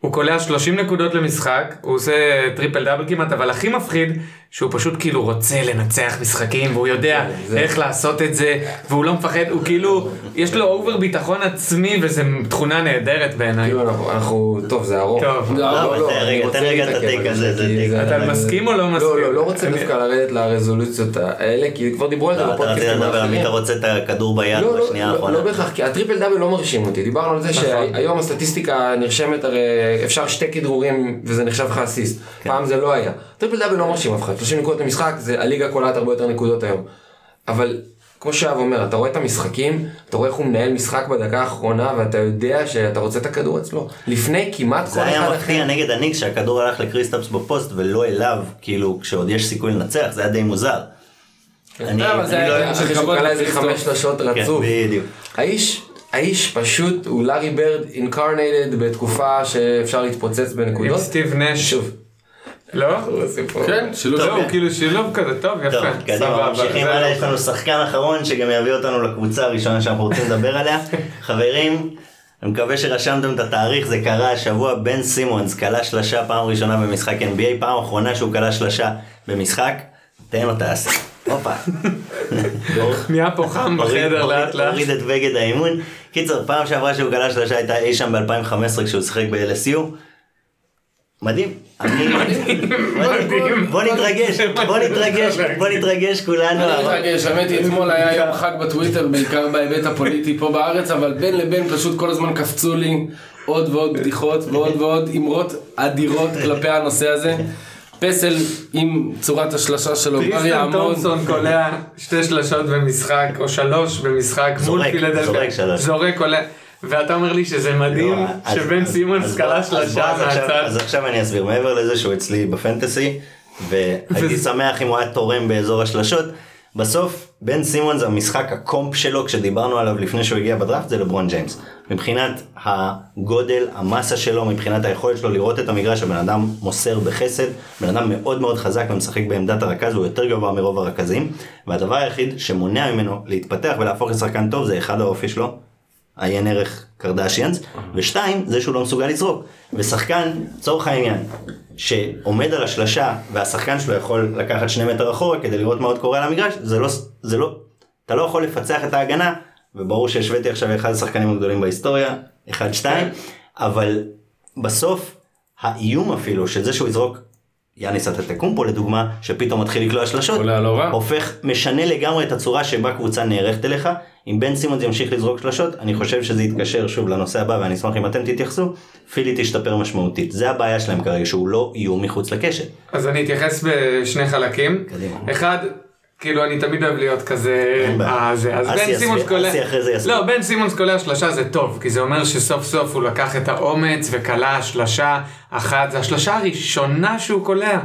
הוא קולע 30 נקודות למשחק, הוא עושה טריפל דאבל כמעט, אבל הכי מפחיד, שהוא פשוט כאילו רוצה לנצח משחקים, והוא יודע זה- איך לעשות את זה, והוא לא מפחד, הוא כאילו, יש לו over ביטחון עצמי, וזו תכונה נהדרת בעיניי. כאילו, אנחנו- אנחנו, טוב, זה ארוך. טוב. לא, ארוך. אבל אני רגע, רוצה תן רגע את ה take הזה, זה take. אתה מסכים או לא מסכים? לא, לא, לא רוצה אני- דווקא לרדת לרזולוציות האלה, כי כבר דיברו על זה לא, בפודקאסטים לדבר על מי האחרים. אתה רוצה את הכדור ביד לא, לא, בשנייה לא, האחרונה. לא בהכרח, כי הטריפל דאבל לא מרשים אותי. דיברנו על זה נכון. שהיום הסטטיסטיקה נרשמת, הרי אפשר שתי כדרורים וזה נחשב לך אסיסט. כן. פעם זה לא היה. טריפל דאבל לא מרשים אף אחד. 30 נקודות למשחק, זה הליגה קולעת הרבה יותר נקודות היום. אבל כמו שרב אומר, אתה רואה את המשחקים, אתה רואה איך הוא מנהל משחק בדקה האחרונה, ואתה יודע שאתה רוצה את הכדור אצלו. לפני כמעט כל זה היה אחד מפתיע אחר. נגד הניקס שהכדור הלך לקריסטפס בפוסט ולא אליו, כאילו כשעוד יש סיכוי לנצח, זה היה די מוזר. אני זה אני לא- אחרי שהוא קלע איזה. חמש שלשות כן, רצוף. בדיוק. האיש, האיש פשוט הוא לארי ברד אינקרנטד בתקופה שאפשר להתפוצץ עם בנקודות. סטיב נש. שוב. לא? כן, שילוב לא, כאילו שילוב כזה, טוב, טוב, יפה. קדימה, סבבה, ממשיכים הלאה, לא- יש לנו שחקן אחרון שגם יביא אותנו לקבוצה הראשונה שאנחנו רוצים לדבר עליה. חברים, אני מקווה שרשמתם את התאריך, זה קרה השבוע, בן סימונס כלה שלשה פעם ראשונה במשחק NBA, פעם אחרונה שהוא כלה שלשה במשחק, תן לו תעשה. הופה. נהיה פה חם בחדר לאט לאט. הוריד את בגד האימון. קיצר, פעם שעברה שהוא גלה שלושה הייתה אי שם ב-2015 כשהוא שיחק ב-LSU. מדהים. בוא נתרגש, בוא נתרגש, בוא נתרגש כולנו. אני מתרגש, האמת היא אתמול היה יום חג בטוויטר, בעיקר בהיבט הפוליטי פה בארץ, אבל בין לבין פשוט כל הזמן קפצו לי עוד ועוד בדיחות ועוד ועוד אמרות אדירות כלפי הנושא הזה. פסל עם צורת השלשה שלו כבר יעמוד. תומפסון קולע שתי שלשות במשחק, או שלוש במשחק, מול זורק, פילדלפיה. זורק שלוש. זורק, קולע. ואתה אומר לי שזה מדהים לא, שבן סימונס אז קלע בוא- אז עכשיו- מהצד. אני אסביר, מעבר לזה שהוא אצלי בפנטסי, והייתי שמח אם הוא היה תורם באזור השלשות, בסוף בן סימונס המשחק הקומפ שלו כשדיברנו עליו לפני שהוא הגיע בדראפט זה לברון ג'יימס. מבחינת הגודל, המסה שלו, מבחינת היכולת שלו לראות את המגרש, הבן אדם מוסר בחסד, בן אדם מאוד מאוד חזק ומשחק בעמדת הרכז, הוא יותר גבוה מרוב הרכזים, והדבר היחיד שמונע ממנו להתפתח ולהפוך לשחקן טוב זה אחד האופי שלו, עיין ערך קרדשיאנס, ושתיים, זה שהוא לא מסוגל לזרוק. ושחקן, לצורך העניין, שעומד על השלשה, והשחקן שלו יכול לקחת שני מטר אחורה כדי לראות מה עוד קורה על המגרש, זה לא, זה לא, אתה לא יכול לפצח את ההגנה, וברור שהשוויתי עכשיו אחד השחקנים הגדולים בהיסטוריה, אחד שתיים, אבל בסוף, האיום אפילו של זה שהוא יזרוק, יאניס אטטקומפו לדוגמה, שפתאום מתחיל לקלוע שלשות, לא. הופך, משנה לגמרי את הצורה שבה קבוצה נערכת אליך. אם בן סימונס ימשיך לזרוק שלשות, אני חושב שזה יתקשר שוב לנושא הבא ואני אשמח אם אתם תתייחסו, פילי תשתפר משמעותית. זה הבעיה שלהם כרגע, שהוא לא איום מחוץ לקשת. אז אני אתייחס בשני חלקים. קדימה. אחד, כאילו אני תמיד אוהב להיות כזה. אה, אז בן סימונס קולע. לא, בן סימונס קולע שלושה זה טוב, כי זה אומר שסוף סוף הוא לקח את האומץ וקלע שלושה אחת, זה השלושה הראשונה שהוא קולע.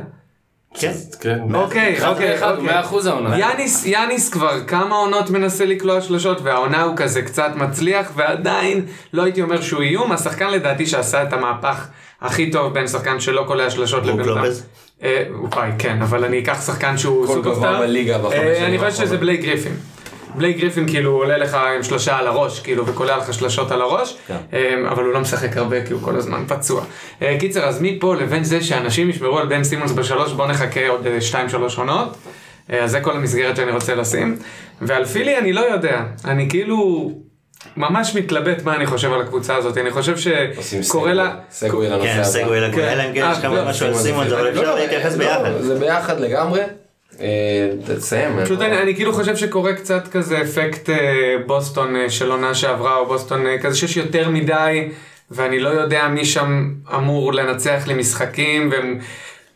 כן. כן. אוקיי, אחד אוקיי, אוקיי. מאה אחוז העונה. יאניס, יאניס כבר כמה עונות מנסה לקלוע שלושות, והעונה הוא כזה קצת מצליח, ועדיין לא הייתי אומר שהוא איום, השחקן לדעתי שעשה את המהפך הכי טוב בין שחקן שלא קולע שלושות לבן אדם. אה, וואי, כן, אבל אני אקח שחקן שהוא כל סופרסטאר. גבוה בליגה בחמש אה, שנים אני חושב שזה. בלייק גריפין. בלייק גריפין כאילו עולה לך עם שלושה על הראש, כאילו, וקולע לך שלשות על הראש, כן. אה, אבל הוא לא משחק הרבה כי הוא כל הזמן פצוע. קיצר, אז מפה לבין זה שאנשים ישמרו על בן סימונס בשלוש, בוא נחכה עוד אה, שתיים שלוש עונות. אז זה כל המסגרת שאני רוצה לשים. ועל פילי אני לא יודע, אני כאילו ממש מתלבט מה אני חושב על הקבוצה הזאת, אני חושב שקורה לה... סגווי לנושא כן, הבא. סגווי לגבי, כן. אלא אם כן יש לך אה, לא, משהו על סימונס סימונס, זה אבל. אפשר לא, להתייחס לא, ביחד. זה ביחד לגמרי. אה, תסיים. פשוט אני, אני כאילו חושב שקורה קצת כזה אפקט אה, בוסטון אה, של עונה שעברה, או בוסטון אה, כזה שיש יותר מדי, ואני לא יודע מי שם אמור לנצח לי משחקים,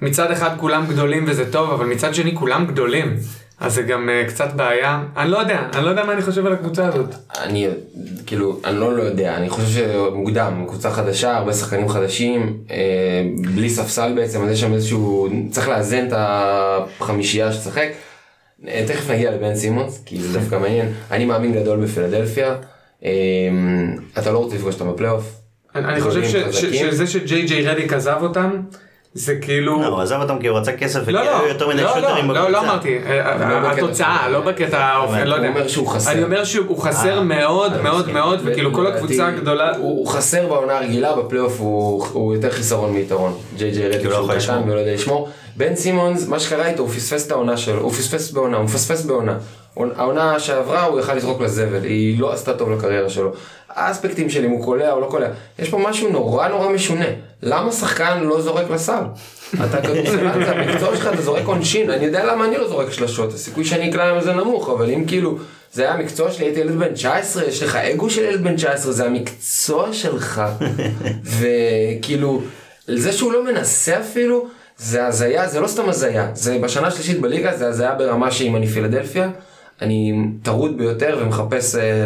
ומצד אחד כולם גדולים וזה טוב, אבל מצד שני כולם גדולים. אז זה גם אה, קצת בעיה. אני לא יודע, אני לא יודע מה אני חושב על הקבוצה הזאת. אני כאילו, אני לא, לא יודע, אני חושב שמוקדם, קבוצה חדשה, הרבה שחקנים חדשים, אה, בלי ספסל בעצם, אז יש שם איזשהו, צריך לאזן את החמישייה שתשחק. אה, תכף נגיע לבן סימונס, כי זה דווקא מעניין. אני מאמין גדול בפילדלפיה. אה, אתה לא רוצה לפגוש אותם בפלייאוף. אני אני חושב ש- ש-. שזה שג'יי ג'יי רדיק עזב אותם, זה כאילו... לא, הוא עזב אותם כי הוא רצה כסף לא, היו לא, יותר מדי לא, שוטרים לא, בקבוצה. לא, לא אמרתי, אה, לא בקטע התוצאה, לא בקטע האופן, לא הוא יודע. אומר שהוא חסר. אני אומר שהוא חסר אה, מאוד מאוד מסכים. מאוד, וכאילו כל הקבוצה הגדולה, הוא הוא חסר בעונה הרגילה, בפלייאוף הוא הוא יותר חיסרון מיתרון. ג'יי ג'יי רדיק הוא לא שהוא קטן לשמור. והוא לא יודע לשמור. בן סימונס, מה שקרה איתו, הוא פספס את העונה שלו, הוא פספס בעונה, הוא מפספס בעונה. העונה שעברה הוא יכל לזרוק לזבל, היא לא עשתה טוב לקריירה שלו. האספקטים של אם הוא קולע או לא קולע, יש פה משהו נורא נורא משונה. למה שחקן לא זורק לסל? אתה כדורסלן, זה המקצוע שלך, אתה זורק עונשין, אני יודע למה אני לא זורק שלשות, הסיכוי שאני אקלע עם זה נמוך, אבל אם כאילו, זה היה המקצוע שלי, הייתי ילד בן 19, יש לך אגו של ילד בן 19, זה המקצוע שלך, וכאילו, זה שהוא לא מנסה אפילו, זה הזיה, זה לא סתם הזיה, זה בשנה השלישית בליגה, זה הזיה ברמה שאם אני פילדלפיה, אני טרוד ביותר ומחפש אה,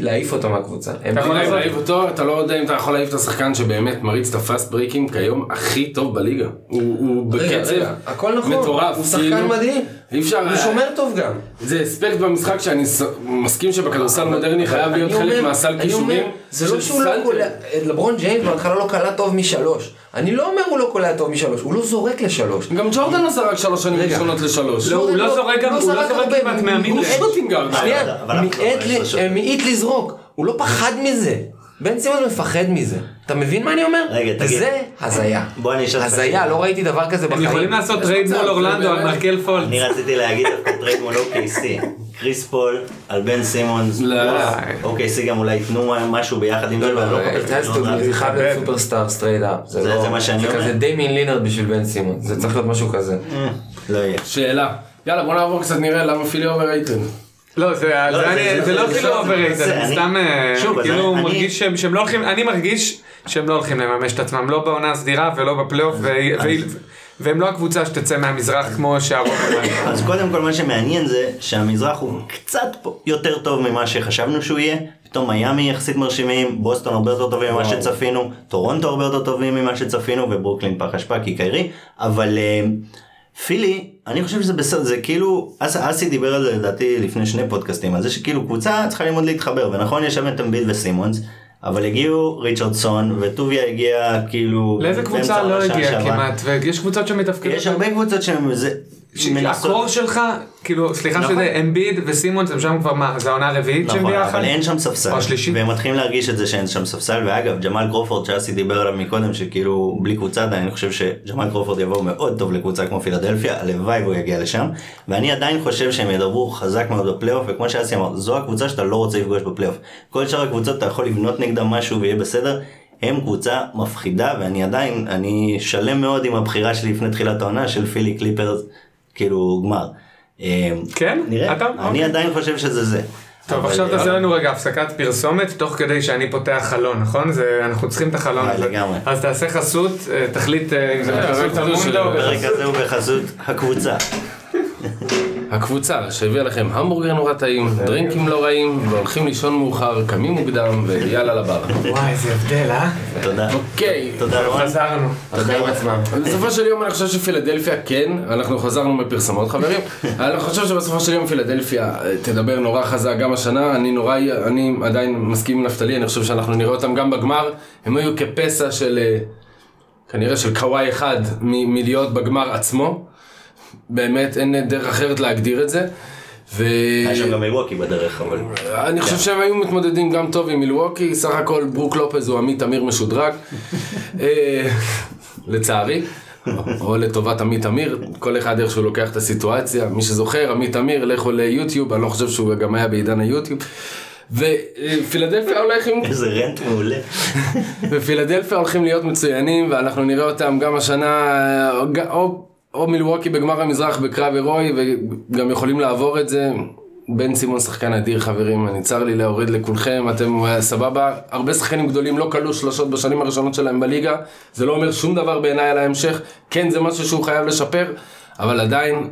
להעיף אותו מהקבוצה. אתה יכול להעיף אותו, אתה לא יודע אם אתה יכול להעיף את השחקן שבאמת מריץ את הפאסט ברייקים כיום הכי טוב בליגה. הוא- בקצב נכון, מטורף. הוא שחקן כאילו, מדהים, אי אפשר... הוא שומר טוב גם. זה אספקט במשחק שאני מסכים שבכדורסל מודרני חייב להיות חלק מהסל כישורים. זה לא שהוא לא. קולע, לברון ג'יימס בהתחלה לא קלע טוב משלוש. אני לא אומר הוא לא קולע טוב משלוש, הוא לא זורק לשלוש. גם ג'ורדן לא זרק שלוש שנים. ראשונות לשלוש. לא, הוא לא זורק גם- הוא לא זורק כמעט מהמידל. הוא שוטינגארד. שנייה, לא. אה, מעיט לזרוק, הוא לא פחד מזה. בן סימון מפחד מזה. אתה מבין מה אני אומר? רגע, תגיד. זה הזיה. בוא אני אשאל אותך הזיה. לא ראיתי דבר כזה הם בחיים. יכולים לעשות טרייד מול זה אורלנדו על מרקל פולץ. אני רציתי להגיד דווקא טרייד מול OKC. קריס פול על בן סימונס. לא. OKC גם אולי ייתנו משהו ביחד עם זה. לא It מחפש has to ג'ורדן. be, זה חייב להיות סופרסטאר straight up. זה- זה מה שאני זה אומר. כזה דיימין לינארד בשביל בן סימונס. זה צריך להיות משהו כזה. לא יהיה. שאלה. יאללה בוא נעבור קצת נראה למה פילי overrated. לא, זה לא זה- כאילו overrated, זה- סתם אה, כאילו מרגיש שהם לא הולכים, אני מרגיש שהם לא הולכים לממש את עצמם, לא בעונה הסדירה ולא בפלייאוף, והם לא הקבוצה שתצא מהמזרח כמו שהרוב. אז קודם כל מה שמעניין זה שהמזרח הוא קצת יותר טוב ממה שחשבנו שהוא יהיה. פתאום מיאמי יחסית מרשימים, בוסטון הרבה יותר טובים ממה שצפינו, טורונטו הרבה יותר טובים ממה שצפינו, וברוקלין פח אשפה כי קיירי, אבל אה, פילי, אני חושב שזה בסדר, זה כאילו, אס- אסי דיבר על זה לדעתי לפני שני פודקאסטים, על זה שכאילו קבוצה צריכה ללמוד להתחבר, ונכון יש שם את אמביד וסימונס, אבל הגיעו ריצ'רדסון, וטוביה הגיע כאילו... לאיזה קבוצה לא הגיע שעברה. כמעט, ויש קבוצות שמתפקדות. יש הרבה קבוצות שהן... זה- הקור שלך, כאילו, סליחה נכון. שזה אמביד וסימונס, הם שם כבר מה, זה העונה הרביעית שהם נכון, ביחד? אבל אין שם ספסל, או השלישית? והם מתחילים להרגיש את זה שאין שם ספסל, ואגב, ג'מאל קרופורד שאסי דיבר עליו מקודם, שכאילו בלי קבוצה עדיין, אני חושב שג'מאל קרופורד יבוא מאוד טוב לקבוצה כמו פילדלפיה, הלוואי והוא יגיע לשם, ואני עדיין חושב שהם ידברו חזק מאוד בפלייאוף, וכמו שאסי אמר, זו הקבוצה שאתה לא רוצה לפגוש בפלייאוף. כל שאר הקבוצות אתה יכול לבנות נגדם משהו ויהיה בסדר. הם קבוצה מפחידה ואני עדיין, אני שלם מאוד עם הבחירה שלי לפני תחילת העונה של פילי קליפרס, כאילו גמר. אה, כן? נראה, אתה? אני אוקיי. עדיין חושב שזה זה. טוב, אבל- עכשיו תעשה לנו רגע הפסקת פרסומת, תוך כדי שאני פותח חלון, נכון? זה, אנחנו צריכים את החלון אה, הזה. לגמרי. אז תעשה חסות, אה, תחליט אה, אם זה בחסות של- או הפרק בחסות... הזה הוא בחסות הקבוצה. הקבוצה שהביאה לכם המבורגר נורא טעים, דרינקים לא רעים, והולכים לישון מאוחר, קמים מוקדם, ויאללה לבר. וואי, איזה הבדל, אה? תודה. אוקיי. תודה רון. חזרנו. החיים עצמם. בסופו של יום אני חושב שפילדלפיה כן, אנחנו חזרנו מפרסמות חברים, אני חושב שבסופו של יום פילדלפיה אה, תדבר נורא חזק גם השנה, אני נורא, אני עדיין מסכים עם נפתלי, אני חושב שאנחנו נראה אותם גם בגמר, הם היו כפסע של, אה, כנראה של קוואי אחד מ- מלהיות בגמר עצמו, באמת אין דרך אחרת להגדיר את זה. ו... היה שם גם מילווקי בדרך, אבל... אני חושב שהם היו מתמודדים גם טוב עם מילווקי, סך הכל ברוק לופז הוא עמית אמיר משודרג, אה, לצערי, או לטובת עמית אמיר, כל אחד איך שהוא לוקח את הסיטואציה, מי שזוכר, עמית אמיר, לכו ליוטיוב, אני לא חושב שהוא גם היה בעידן היוטיוב. ופילדלפיה הולך עם איזה רנט מעולה. ופילדלפיה הולכים להיות מצוינים ואנחנו נראה אותם גם השנה או, או, מילווקי בגמר המזרח בקרב הירואי וגם יכולים לעבור את זה. בן סימון שחקן אדיר חברים, אני צר לי להוריד לכולכם, אתם אה, סבבה, הרבה שחקנים גדולים לא כלו שלושות בשנים הראשונות שלהם בליגה, זה לא אומר שום דבר בעיניי על ההמשך, כן זה משהו שהוא חייב לשפר, אבל עדיין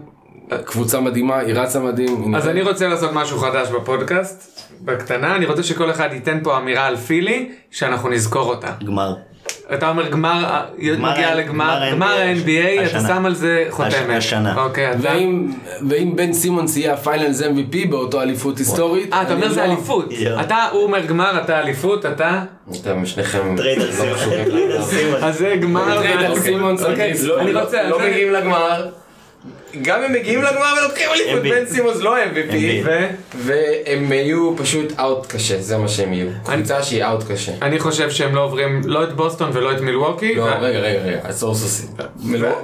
קבוצה מדהימה, היא רצה מדהים. אז אני רוצה לעשות משהו חדש בפודקאסט, בקטנה, אני רוצה שכל אחד ייתן פה אמירה על פילי, שאנחנו נזכור אותה. גמר. אתה אומר גמר, מגיע לגמר, גמר ה-NBA, אתה. שם על זה חותמת. השנה. אוקיי, אתה... ואם, בן סימונס יהיה ה Finals MVP באותו אליפות היסטורית, אה, אתה אומר זה לא- אליפות. אתה, הוא אומר גמר, אתה אליפות, אתה... אתם שניכם trade לא. סימון. אז זה גמר, trade ואליפות. סימונס, אוקיי, לא- אני רוצה... לא מגיעים לגמר. גם אם מגיעים לגמר ולוקחים אליפות. בן סימונס לא MVP. והם יהיו פשוט out קשה, זה מה שהם יהיו. קבוצה שהיא out קשה. אני חושב שהם לא עוברים לא את בוסטון ולא את מילווקי. לא, רגע, רגע, רגע, עצור סוסי.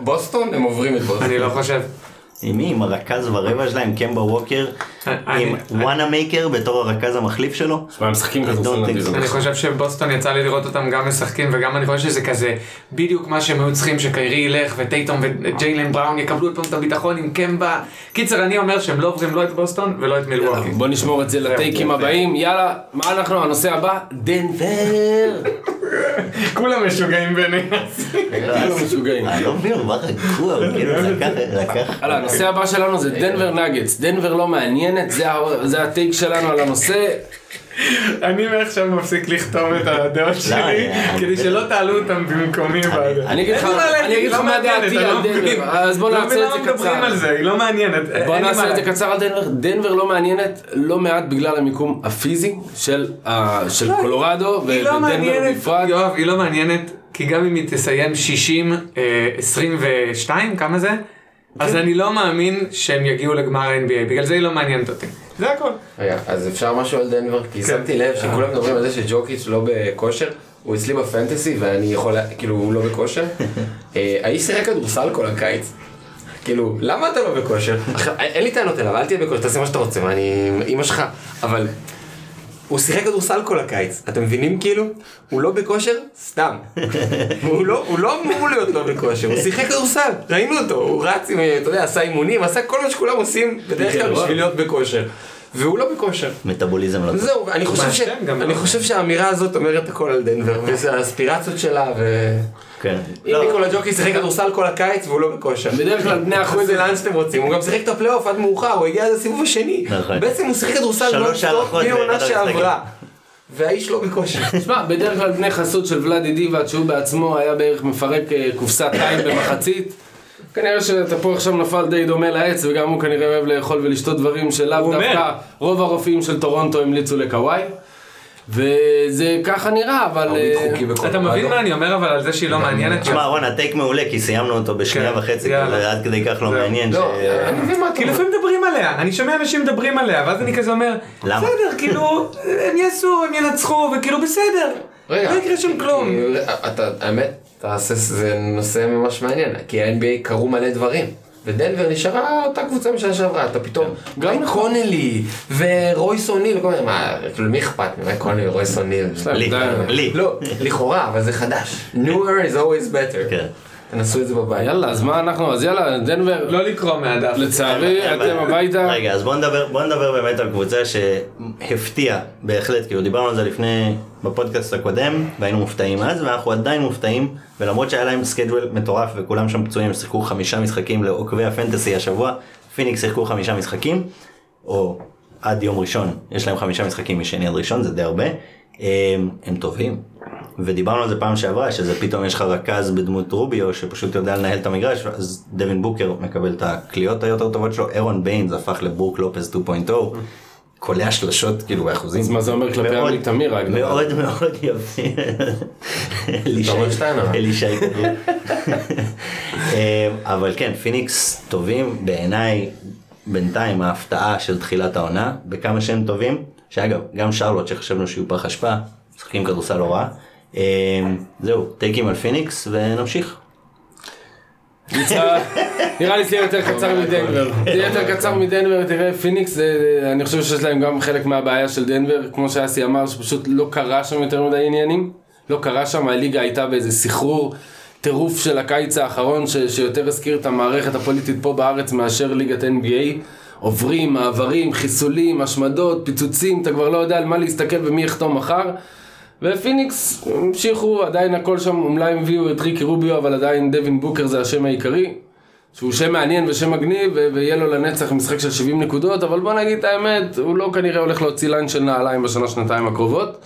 בוסטון, הם עוברים את בוסטון. אני לא חושב. עם מי? עם הרכז ורבע שלהם, קמבה ווקר, עם וואנמייקר בתור הרכז המחליף שלו? מה, הם משחקים כדורסל. אני חושב שבוסטון יצא לי לראות אותם גם משחקים וגם אני חושב שזה כזה בדיוק מה שהם היו צריכים שקיירי ילך וטייטום וג'יילן בראון יקבלו עוד פעם את הביטחון עם קמבה. קיצר אני אומר שהם לא עוברים לא את בוסטון ולא את מילווקי. בוא נשמור את זה לטייקים הבאים, יאללה, מה אנחנו, הנושא הבא? דנבר. כולם משוגעים ביניהם. כולם משוגעים. אני לא מבין, הוא בא רגוע, כאילו לקח, הנושא הבא שלנו זה דנבר נגטס. דנבר לא מעניינת, זה הטייק שלנו על הנושא. אני מעכשיו מפסיק לכתוב את הדעות שלי אה, כדי שלא תעלו אותם במקומי. אני אגיד לך- מה לא דעתי על לא דנבר. אז בוא לא נעשה את זה למה מדברים קצר. על זה, היא לא מעניינת. בוא נעשה את זה. קצר על דנבר. דנבר לא מעניינת לא מעט בגלל המיקום הפיזי של קולורדו לא ודנבר בפרט. יואב, היא לא מעניינת, כי גם אם היא תסיים 60, אה, 22, כמה זה? אז אני לא מאמין שהם יגיעו לגמר ה-NBA, בגלל זה היא לא מעניינת אותי. זה הכל. רגע, אז אפשר משהו על דנבר? כי שמתי לב שכולם מדברים על זה שג'וקיץ' לא בכושר. הוא אצלי בפנטסי ואני יכול, כאילו, הוא לא בכושר. אה, האיש שיחק כדורסל כל הקיץ. כאילו, למה אתה לא בכושר? עכשיו, אין לי טענות אליו, אל תהיה בכושר, תעשה מה שאתה רוצה, מה, אני אמא שלך. אבל הוא שיחק כדורסל כל הקיץ, אתם מבינים כאילו? הוא לא בכושר? סתם. הוא לא, הוא לא אמור להיות לא בכושר, הוא שיחק כדורסל, ראינו אותו, הוא רץ עם, אתה יודע, עשה אימונים, עשה כל מה שכולם עושים בדרך כלל בשביל להיות בכושר. והוא לא בכושר. מטאבוליזם לא טוב. זהו, אני חושב, ש... אני לא. חושב שהאמירה הזאת אומרת הכל על דנבר, וזה האספירציות שלה, ו... כן. אם לא, ניקולה ג'וקיץ' שיחק כדורסל כל הקיץ והוא לא בכושר. בדרך כלל בני את זה. לאן שאתם רוצים, הוא גם שיחק את הפלייאוף עד מאוחר, הוא הגיע עד הסיבוב השני. נכון. בעצם הוא שיחק כדורסל שלוש נונסטופ המשחקים. שעברה. והאיש לא בכושר. תשמע, בדרך כלל בני חסות של ולאדי דיבאט, שהוא בעצמו היה בערך מפרק אה, קופסת מים במחצית. כנראה שהתפוח עכשיו נפל די דומה לעץ, וגם הוא כנראה אוהב לאכול ולשתות דברים שלאו. דווקא רוב הרופאים של טורונטו המליצו לקוואי. וזה ככה נראה, אבל... אה, אתה מבין מה אני אומר אבל על זה שהיא לא מעניינת? תשמע רון הטייק מעולה כי סיימנו אותו בשנייה כן, וחצי. כאילו, עד כדי כך לא. מעניין. לא, ש- אני מבין מה אתה כי אומר. לפעמים מדברים עליה, אני שומע אנשים מדברים עליה, ואז אני כזה אומר? בסדר, כאילו, הם יעשו, הם ינצחו, וכאילו בסדר, רגע, לא יקרה שם כלום. אתה, האמת, זה נושא ממש מעניין, כי ה-NBA קרו מלא דברים. ודנבר נשארה אותה קבוצה משנה שעברה, אתה פתאום, גם קונלי ורויס אוניל, כל מיני, מה, כאילו מי אכפת ממי קונלי ורויס אוניל? לי. לא, לכאורה, אבל זה חדש. newer is always better. תנסו את זה בבית. יאללה, אז מה אנחנו, אז יאללה, דנבר, לא לקרוא מהדף. לצערי, אתם. הביתה. רגע, אז בוא נדבר, בוא נדבר באמת על קבוצה שהפתיעה בהחלט, כאילו דיברנו על זה לפני, בפודקאסט הקודם, והיינו מופתעים אז, ואנחנו עדיין מופתעים, ולמרות שהיה להם schedule מטורף וכולם שם פצועים, שיחקו חמישה משחקים לעוקבי ה fantasy השבוע, פיניקס שיחקו חמישה משחקים, או עד יום ראשון, יש להם חמישה משחקים משני עד ראשון, זה די הרבה, הם, הם טובים. ודיברנו על זה פעם שעברה, שזה פתאום יש לך רכז בדמות רוביו שפשוט יודע לנהל את המגרש, אז דווין בוקר מקבל את הקליעות היותר טובות שלו, ארון ביינס הפך לברוק לופס 2.0, קולע שלשות כאילו באחוזים. אז מה זה אומר כלפי עמית תמיר רק? מאוד מאוד יפה. אלישי-. אה, אבל כן, פיניקס טובים בעיניי בינתיים ההפתעה של תחילת העונה, בכמה שהם טובים, שאגב, גם שרלוט שחשבנו שיהיו פח אשפה, משחקים כדורסל לא רע. אה, זהו, טייקים על פיניקס ונמשיך. נראה לי שיהיה יותר קצר מדנבר. זה יהיה יותר קצר מדנבר, תראה פיניקס, זה- אני חושב שיש להם גם חלק מהבעיה של דנבר, כמו שאסי אמר, שפשוט לא קרה שם יותר מדי עניינים. לא קרה שם, הליגה הייתה באיזה סחרור, טירוף של הקיץ האחרון, ש- שיותר הזכיר את המערכת הפוליטית פה בארץ מאשר ליגת NBA. עוברים, מעברים, חיסולים, השמדות, פיצוצים, אתה כבר לא יודע על מה להסתכל ומי יחתום מחר. ופיניקס המשיכו, עדיין הכל שם, אולי הם הביאו את ריקי רוביו, אבל עדיין דווין בוקר זה השם העיקרי. שהוא שם מעניין ושם מגניב, ויהיה לו לנצח משחק של 70 נקודות, אבל בוא נגיד את האמת, הוא לא כנראה הולך להוציא line של נעליים בשנה-שנתיים הקרובות.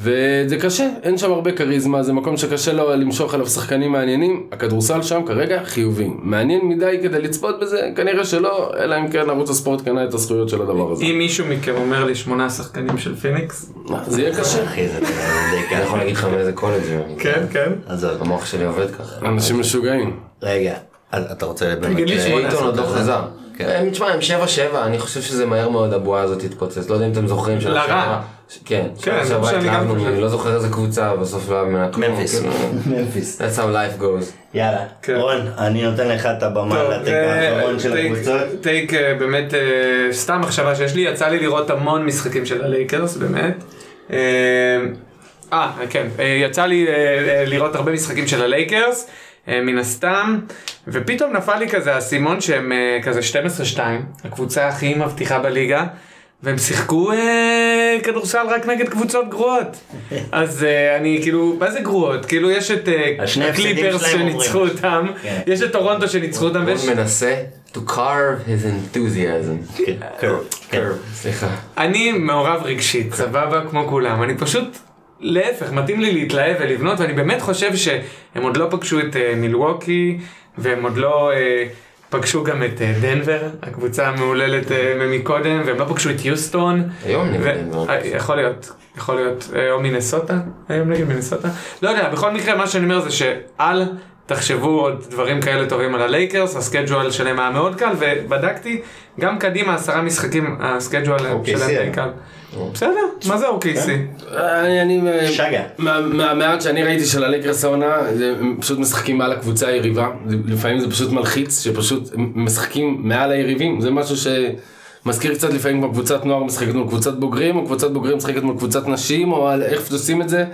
וזה קשה, אין שם הרבה כריזמה, זה מקום שקשה לו למשוך אליו שחקנים מעניינים, הכדורסל שם כרגע חיובי. מעניין מדי כדי לצפות בזה? כנראה שלא, אלא אם כן ערוץ הספורט קנה את הזכויות של הדבר הזה. אם מישהו מכם אומר לי שמונה שחקנים של פיניקס. זה יהיה קשה. אחי, זה די אני יכול. להגיד לך מאיזה קולג'. כן, כן. עזוב. המוח שלי עובד ככה. אנשים משוגעים. רגע, אז אתה רוצה באמת... תגיד לי שמונה. עוד לא? חזר. כן. הם, תשמע, הם 7-7, אני חושב שזה מהר מאוד הבועה הזאת תתפוצץ. לא יודע אם אתם זוכרים. שנה לרע. שעברה- כן, שנה שעברה התלהבנו. אני לא זוכר איזה קבוצה, בסוף לא היה ממנה כלום. ממפיס. ממפיס. That's how life goes. יאללה, כן. רון, אני נותן לך את הבמה ל take אה, האחרון של הקבוצות. take אה, באמת אה, סתם מחשבה שיש לי, יצא לי לראות המון משחקים של הלייקרס באמת. אה, אה, כן, אה, יצא לי אה, אה, לראות הרבה משחקים של הלייקרס, אה, מן הסתם, ופתאום נפל לי כזה האסימון שהם אה, כזה 12-2, הקבוצה הכי מבטיחה בליגה. והם שיחקו אה, כדורסל רק נגד קבוצות גרועות. אז אה, אני כאילו, מה זה גרועות? כאילו יש את אה, הקליפרס שניצחו. אותם, כן. יש את טורונטו שניצחו אותם, ויש... רון מנסה to carve his enthusiasm. כן, קרב, כן. סליחה. אני מעורב רגשית, סבבה, כמו כולם. אני פשוט, להפך, מתאים לי להתלהב ולבנות, ואני באמת חושב שהם עוד לא פגשו את אה, מילווקי, והם עוד לא אה, פגשו גם את אה, דנבר, הקבוצה המהוללת אה, מקודם, והם לא פגשו את יוסטון. היום נגד דנבר. אה, יכול להיות, יכול להיות, אה, או מינסוטה, היום נגד מינסוטה. לא יודע, בכל מקרה מה שאני אומר זה שאל תחשבו עוד דברים כאלה טובים על הלייקרס, ה schedule שלהם היה מאוד קל, ובדקתי, גם קדימה עשרה משחקים, ה schedule OKC שלהם די היום. קל. בסדר, מה זה OKC? אני, אני, שגה. מה- מהמעט שאני ראיתי של הלייקרס העונה, הם פשוט משחקים מעל הקבוצה היריבה. לפעמים זה פשוט מלחיץ, שפשוט משחקים מעל היריבים. זה משהו שמזכיר קצת לפעמים כמו קבוצת נוער משחקת מול קבוצת בוגרים, או קבוצת בוגרים משחקת מול קבוצת נשים, או על איך עושים את זה.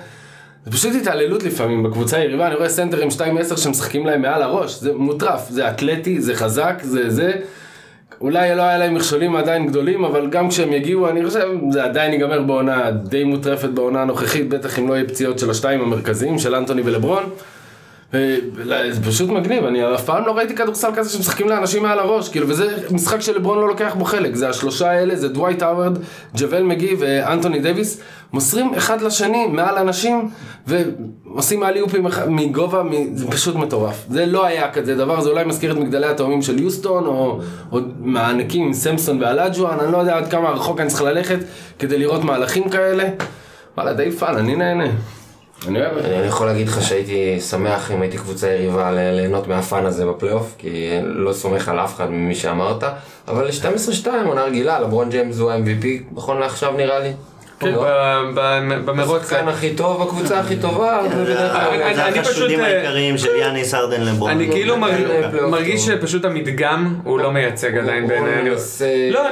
זה פשוט התעללות לפעמים בקבוצה היריבה, אני רואה סנטרים 2-10 שמשחקים להם מעל הראש, זה מוטרף, זה אתלטי, זה חזק, זה זה. אולי לא היה להם מכשולים עדיין גדולים, אבל גם כשהם יגיעו, אני חושב, זה עדיין ייגמר בעונה די מוטרפת בעונה הנוכחית, בטח אם לא יהיה פציעות של השתיים המרכזיים, של אנטוני ולברון. וזה פשוט מגניב, אני אף פעם לא ראיתי כדורסל כזה שמשחקים לאנשים מעל הראש, כאילו, וזה משחק שלברון לא לוקח בו חלק, זה השלושה האלה, זה דווייט האוורד, ג'אוול מגי ואנטוני דייוויס, מוסרים אחד לשני מעל אנשים, ועושים אליופים אחד- מגובה, זה פשוט מטורף. זה לא היה כזה דבר, זה אולי מזכיר את מגדלי התאומים של יוסטון, או, או הענקים עם סמפסון ואולג'ואן, אני לא יודע עד כמה רחוק אני צריך ללכת כדי לראות מהלכים כאלה. וואלה, די fun, אני נהנה. אני אוהב את זה. אני יכול להגיד לך שהייתי שמח אם הייתי קבוצה יריבה ליהנות מה fun הזה בפלייאוף, כי לא סומך על אף אחד ממי שאמרת, אבל 12-2 עונה רגילה, לברון ג'יימס הוא ה-MVP, נכון לעכשיו נראה לי. כן, לא? במרוץ. השחקן הכי טוב, הקבוצה הכי טובה, זה כלל... אני- זה אני החשודים פשוט, אה, העיקריים של יאניס ארדן לברון. אני כאילו מרג- אין פלייאוף מרגיש. שפשוט המדגם הוא לא מייצג עדיין בעיניי. לא, אני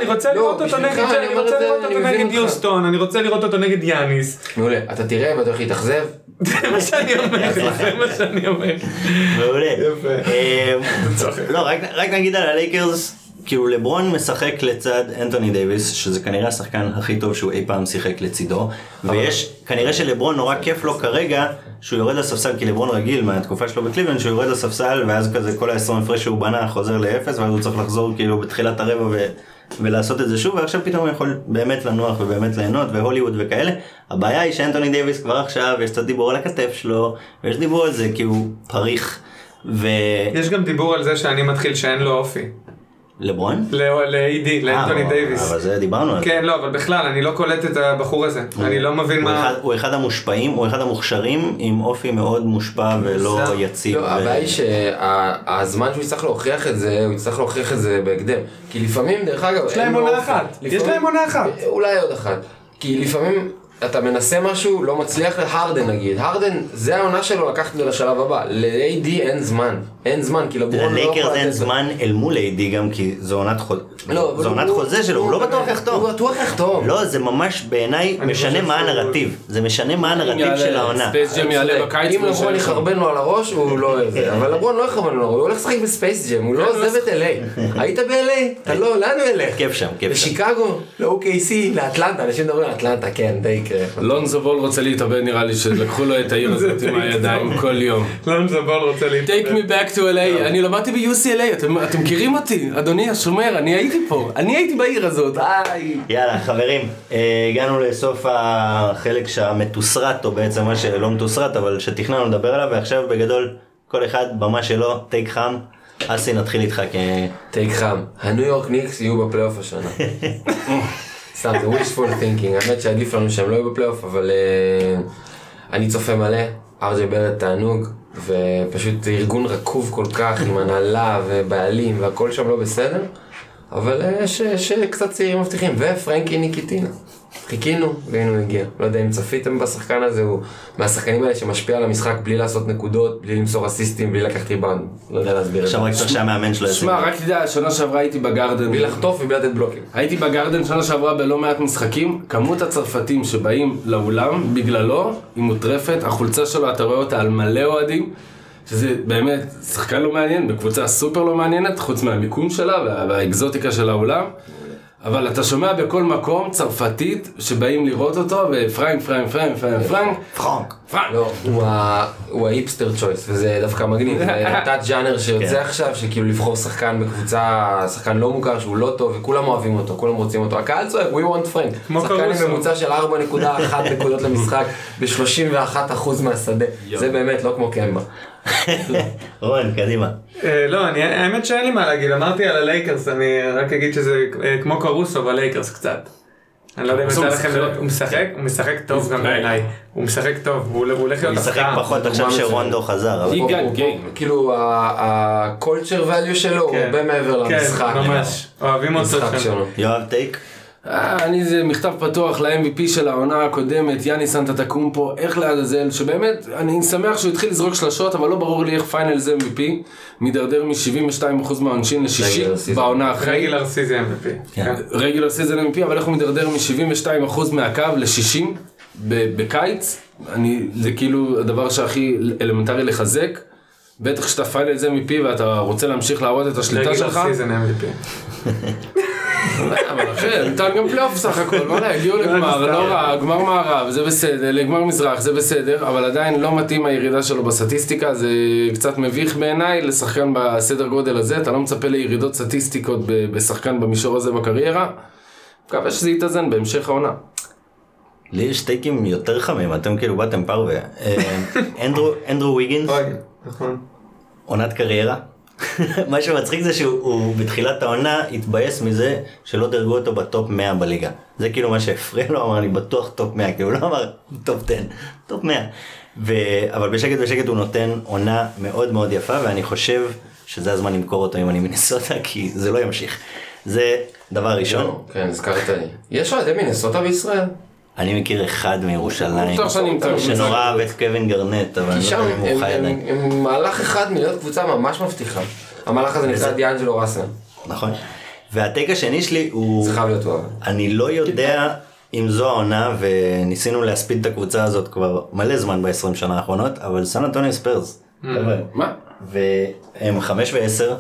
רוצה לא, לראות אותו נגד, אני רוצה לראות אותו נגד. יוסטון, אני רוצה לראות אותו נגד יאניס. מעולה, אתה תראה ואתה הולך להתאכזב. זה מה שאני אומר, זה מה שאני אומר. מעולה. יפה. אה. לא, רק- רק נגיד על הלייקרס, כאילו לברון משחק לצד אנטוני דייוויס, שזה כנראה השחקן הכי טוב שהוא אי פעם שיחק לצידו, ויש, כנראה שלברון נורא כיף לו כרגע, שהוא יורד לספסל, כי לברון רגיל מהתקופה שלו בקליבלנד, שהוא יורד לספסל, ואז כזה כל ה-20 הפרש שהוא בנה חוזר לאפס, ואז הוא צריך לחזור כאילו בתחילת הרבע ו... ולעשות את זה שוב, ועכשיו פתאום הוא יכול באמת לנוח ובאמת ליהנות, והוליווד וכאלה. הבעיה היא שאנטוני דייוויס כבר עכשיו, יש קצת דיבור על הכתף שלו, ויש דיבור על זה כי הוא פריך. ו... יש גם דיבור על זה שאני מתחיל שאין לו אופי. לברון? ל-AD, לאנטוני אה, דייוויס. אבל זה דיברנו על זה. כן, לא, אבל בכלל, אני לא קולט את הבחור הזה. אני לא מבין מה... הוא אחד המושפעים, הוא אחד המוכשרים עם אופי מאוד מושפע ולא. יציב. לא, הבעיה היא שהזמן שהוא יצטרך להוכיח את זה, הוא יצטרך להוכיח את זה בהקדם. כי לפעמים, דרך אגב, יש להם עונה. אחת. יש להם עונה אחת. אולי עוד אחת. כי לפעמים אתה מנסה משהו, לא מצליח, הרדן נגיד. הרדן, זה העונה שלו לקחת את זה לשלב הבא. ל-AD אין זמן. אין זמן, כי לברון לא יכול ללייקרס אין. זמן אל מול AD גם כי זו עונת חוזה. לא, חוזה שלו, הוא לא בטוח יחתום. הוא בטוח יחתום. לא, זה ממש בעיניי משנה מה הנרטיב. זה משנה מה הנרטיב של העונה. ספייס ג'ם יעלה. בקיץ. אם לברון. יחרבן לו על הראש, הוא לא אוהב. אבל לברון לא יחרבן לו, על הראש, הוא הולך לשחק בספייס ג'ם, הוא לא עוזב את LA. היית ב-LA? אתה לא, לאן הוא ילך? כיף שם, כיף שם. לשיקגו? ל-OKC? לאטלנטה? אנשים מדברים על אטלנטה, כן, די יקרה. לונזו בול רוצה להתאבד נראה לי שלקחו לו את העיר הזאת עם הידיים כל יום. לונזו בול רוצה להתאבד. Back to LA, אני למדתי ב-UCLA, אתם אתם מכירים אותי, אדוני השומר, אני הייתי פה, אני הייתי בעיר הזאת, איי. יאללה, חברים, אה, הגענו לסוף החלק שהמתוסרט, או בעצם מה שלא מתוסרט, אבל שתכננו לדבר עליו, ועכשיו בגדול, כל אחד במה שלו, טייק חם. אסי, נתחיל איתך כ... טייק חם, הניו יורק ניקס יהיו בפלייאוף השנה. סתם, זה wishful thinking, האמת שעדיף לנו שהם לא יהיו בפלייאוף, אבל אה, אני צופה מלא, ארג'י ברד תענוג, ופשוט ארגון רקוב כל כך עם הנהלה ובעלים והכל שם לא בסדר, אבל אה, יש יש קצת צעירים מבטיחים, ופרנקי ניקיטינה. חיכינו, והנה הוא הגיע. לא יודע אם צפיתם בשחקן הזה, הוא מהשחקנים האלה שמשפיע על המשחק בלי לעשות נקודות, בלי למסור אסיסטים, בלי לקחת ריבאונד. לא יודע להסביר את זה. עכשיו רק צריך שהמאמן שלו ישים. שמע, רק תדע, שנה שעברה הייתי בגרדן. בלי לחטוף ובלי לתת בלוקים. הייתי בגרדן שנה שעברה בלא מעט משחקים, כמות הצרפתים שבאים לאולם בגללו היא מוטרפת, החולצה שלו אתה רואה אותה על מלא אוהדים, שזה באמת שחקן לא מעניין, בקבוצה סופר לא מעניינת, חוץ מהמיקום שלה וה- והאקזוטיקה של האולם, אבל אתה שומע בכל מקום צרפתית שבאים לראות אותו, ופרנק, פרנק, פרנק, פרנק, פרנק, פרנק. פרנק. לא, הוא ה- הוא ה hipster choice, וזה דווקא מגניב, זה תת ג'אנר שיוצא כן. עכשיו, שכאילו לבחור שחקן בקבוצה, שחקן לא מוכר שהוא לא טוב, וכולם אוהבים אותו, כולם רוצים אותו, הקהל צועק, we want Frank, כמו שחקן. עם ממוצע של 4.1 נקודות למשחק, ב-31% מהשדה, זה באמת לא כמו קמבה. רון, קדימה. אה, לא, האמת שאין לי מה להגיד, אמרתי על הלייקרס, אני רק אגיד שזה אה, כמו קרוסו בלייקרס קצת. אני לא יודע אם יצא לכם משחק. לראות, הוא משחק, הוא משחק טוב גם He's בעיניי, הוא משחק טוב, הוא הוא הולך הוא להיות משחק הפתעה. פחות עכשיו שרונדו חזר. כאילו ה-culture value שלו הוא כן. הרבה מעבר כן, למשחק. ממש, אוהבים אותו משחק. יואב, take? אה, אני זה מכתב פתוח ל-MVP של העונה הקודמת, יאניס אנטטוקומפו, איך לעזאזל, שבאמת, אני שמח שהוא התחיל לזרוק שלשות, אבל לא ברור לי איך finals MVP מידרדר מ-72% מהעונשין ל-60 Regular season. בעונה אחרי. regular season MVP. regular season MVP, אבל איך הוא מידרדר מ-72% מהקו ל-60 בקיץ, אני, זה כאילו הדבר שהכי אלמנטרי לחזק. בטח כשאתה finals MVP ואתה רוצה להמשיך להראות את השליטה regular שלך. season MVP. אבל אחי, ניתן גם פלייאוף סך הכל, וואלה, הגיעו לגמר, לא רע, גמר מערב, זה בסדר, לגמר מזרח, זה בסדר, אבל עדיין לא מתאים הירידה שלו בסטטיסטיקה, זה קצת מביך בעיניי לשחקן בסדר גודל הזה, אתה לא מצפה לירידות סטטיסטיקות בשחקן במישור הזה בקריירה, מקווה שזה יתאזן בהמשך העונה. לי יש טייקים יותר חמים, אתם כאילו באתם פרווה. אה, אנדרו- ויגינס, נכון. עונת קריירה. מה שמצחיק זה שהוא הוא בתחילת העונה התבאס מזה שלא דירגו אותו בטופ 100 בליגה. זה כאילו מה שהפריע לו, אמר אני בטוח טופ 100, כי הוא לא אמר טופ 10, טופ 100. ו... אבל בשקט בשקט הוא נותן עונה מאוד מאוד יפה, ואני חושב שזה הזמן למכור אותו אם אני מנסוטה, כי זה לא ימשיך. זה דבר ראשון. כן, הזכרת לי. יש אוהדי מינסוטה בישראל? אני מכיר אחד מירושלים, שנורא אהב את קווין גארנט, אבל אני לא יודע אם הוא חי עדיין. הם מהלך אחד מלהיות קבוצה ממש מבטיחה. המהלך הזה נקרא דיאנג'לו ראסל. נכון. וה take השני שלי הוא... זה חייב להיות הוא. אני לא יודע אם זו העונה, וניסינו להספיד את הקבוצה הזאת כבר מלא זמן ב-20 שנה האחרונות, אבל סן אנטוניו ספיירס. חבר'ה. מה? והם 5 ו-10,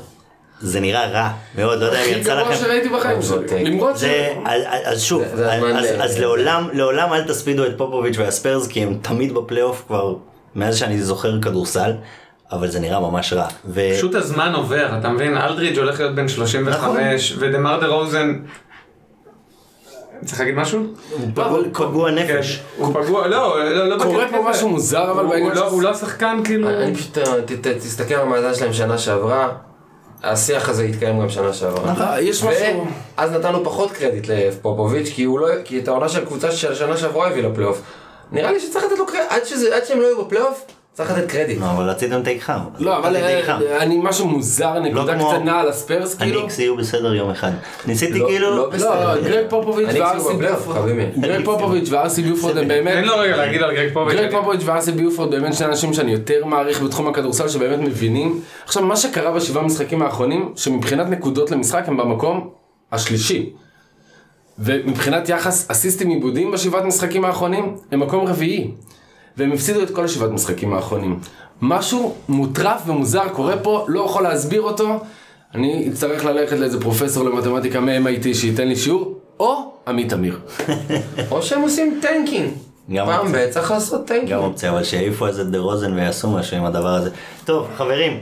זה נראה רע מאוד, לא יודע אם הכי יצא גרוע לכם. שראיתי בחיים שלי, למרות ש... זה, אז, שוב, אז, לעולם, לעולם אל תספידו את פופוביץ' והספיירס, כי הם תמיד בפלייאוף כבר, מאז שאני זוכר כדורסל, אבל זה נראה ממש רע. ו... פשוט הזמן עובר, אתה מבין? אלדריץ' הולך להיות בן 35, ודמר דה רוזן... צריך להגיד משהו? פגוע- פגוע כן. נפש. הוא פגוע, לא, לא, לא קורה בקטע פה כזה. משהו מוזר, אבל הוא- בעניין הוא לא- הוא לא שחקן כאילו... אני פשוט, אה, ת- ת- תסתכל על המאזן שלהם שנה שעברה, השיח הזה התקיים גם שנה שעברה. אה, יש משהו... ואז נתנו פחות קרדיט לפופוביץ', כי הוא לא, כי את העונה של קבוצה של שנה שעברה הביא לפלייאוף. נראה לי שצריך לתת לו קרדיט, עד, שזה, עד שהם לא יהיו בפלייאוף, צריך לתת קרדיט. לא, אבל רציתם take חם. לא, אבל. אה, אני משהו מוזר, נקודה כמו- קטנה על הספיירס, כאילו. הניקס יהיו בסדר יום אחד. ניסיתי לא- כאילו... לא לא. גרג פופוביץ' וארסי ביופורד. גרג פופוביץ' וארסי ביופורד הם באמת... תן לו רגע להגיד על גרג פופוביץ'. גרג פופוביץ' וארסי ביופורד באמת שני אנשים שאני יותר מעריך בתחום הכדורסל שבאמת מבינים. עכשיו מה שקרה בשבעה המשחקים האחרונים שמבחינת נקודות למשחק הם במקום השלישי. ומבחינת יחס אסיסטים איבודים בשבעת משחקים האחרונים הם מקום רביעי. והם הפסידו את כל השבעת משחקים האחרונים. משהו מטורף ומוזר קורה פה, לא יכול להסביר אותו. אני אצטרך ללכת לאיזה פרופסור למתמטיקה מ-MIT שייתן לי שיעור, או עמית אמיר. או שהם עושים tanking. גם פעם. ב' צריך לעשות tanking. גם אופציה, אבל שיעיפו על זה דה רוזן ויעשו משהו עם הדבר הזה. טוב, חברים,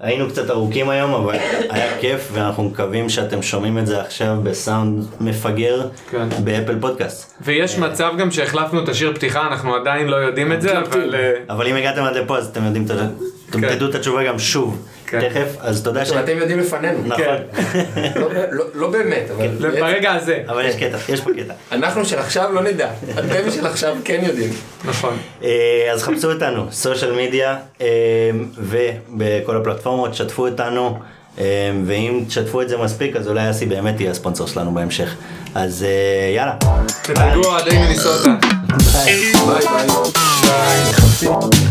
היינו קצת ארוכים היום, אבל היה כיף, ואנחנו מקווים שאתם שומעים את זה עכשיו בסאונד מפגר כן. באפל פודקאסט. ויש מצב גם שהחלפנו את השיר פתיחה, אנחנו עדיין לא יודעים את זה, אבל... אה, אבל אם הגעתם עד לפה אז אתם יודעים, את ה- אתם כן. תדעו את התשובה גם שוב, כן. תכף, אז תודה ש... אתם יודעים לפנינו. נכון, לא- לא- לא באמת, אבל... ברגע הזה. אבל יש קטע, יש פה קטע. אנחנו של עכשיו לא נדע. אתם של עכשיו כן יודעים. נכון. אה, אז חפשו אותנו, סושיאל מדיה, ובכל הפלטפורמות, שתפו אותנו, אה, ואם תשתפו את זה מספיק, אז אולי אסי באמת יהיה הספונסר שלנו בהמשך. אז אה, יאללה. תדאגו אוהדי מניסוטה. ביי.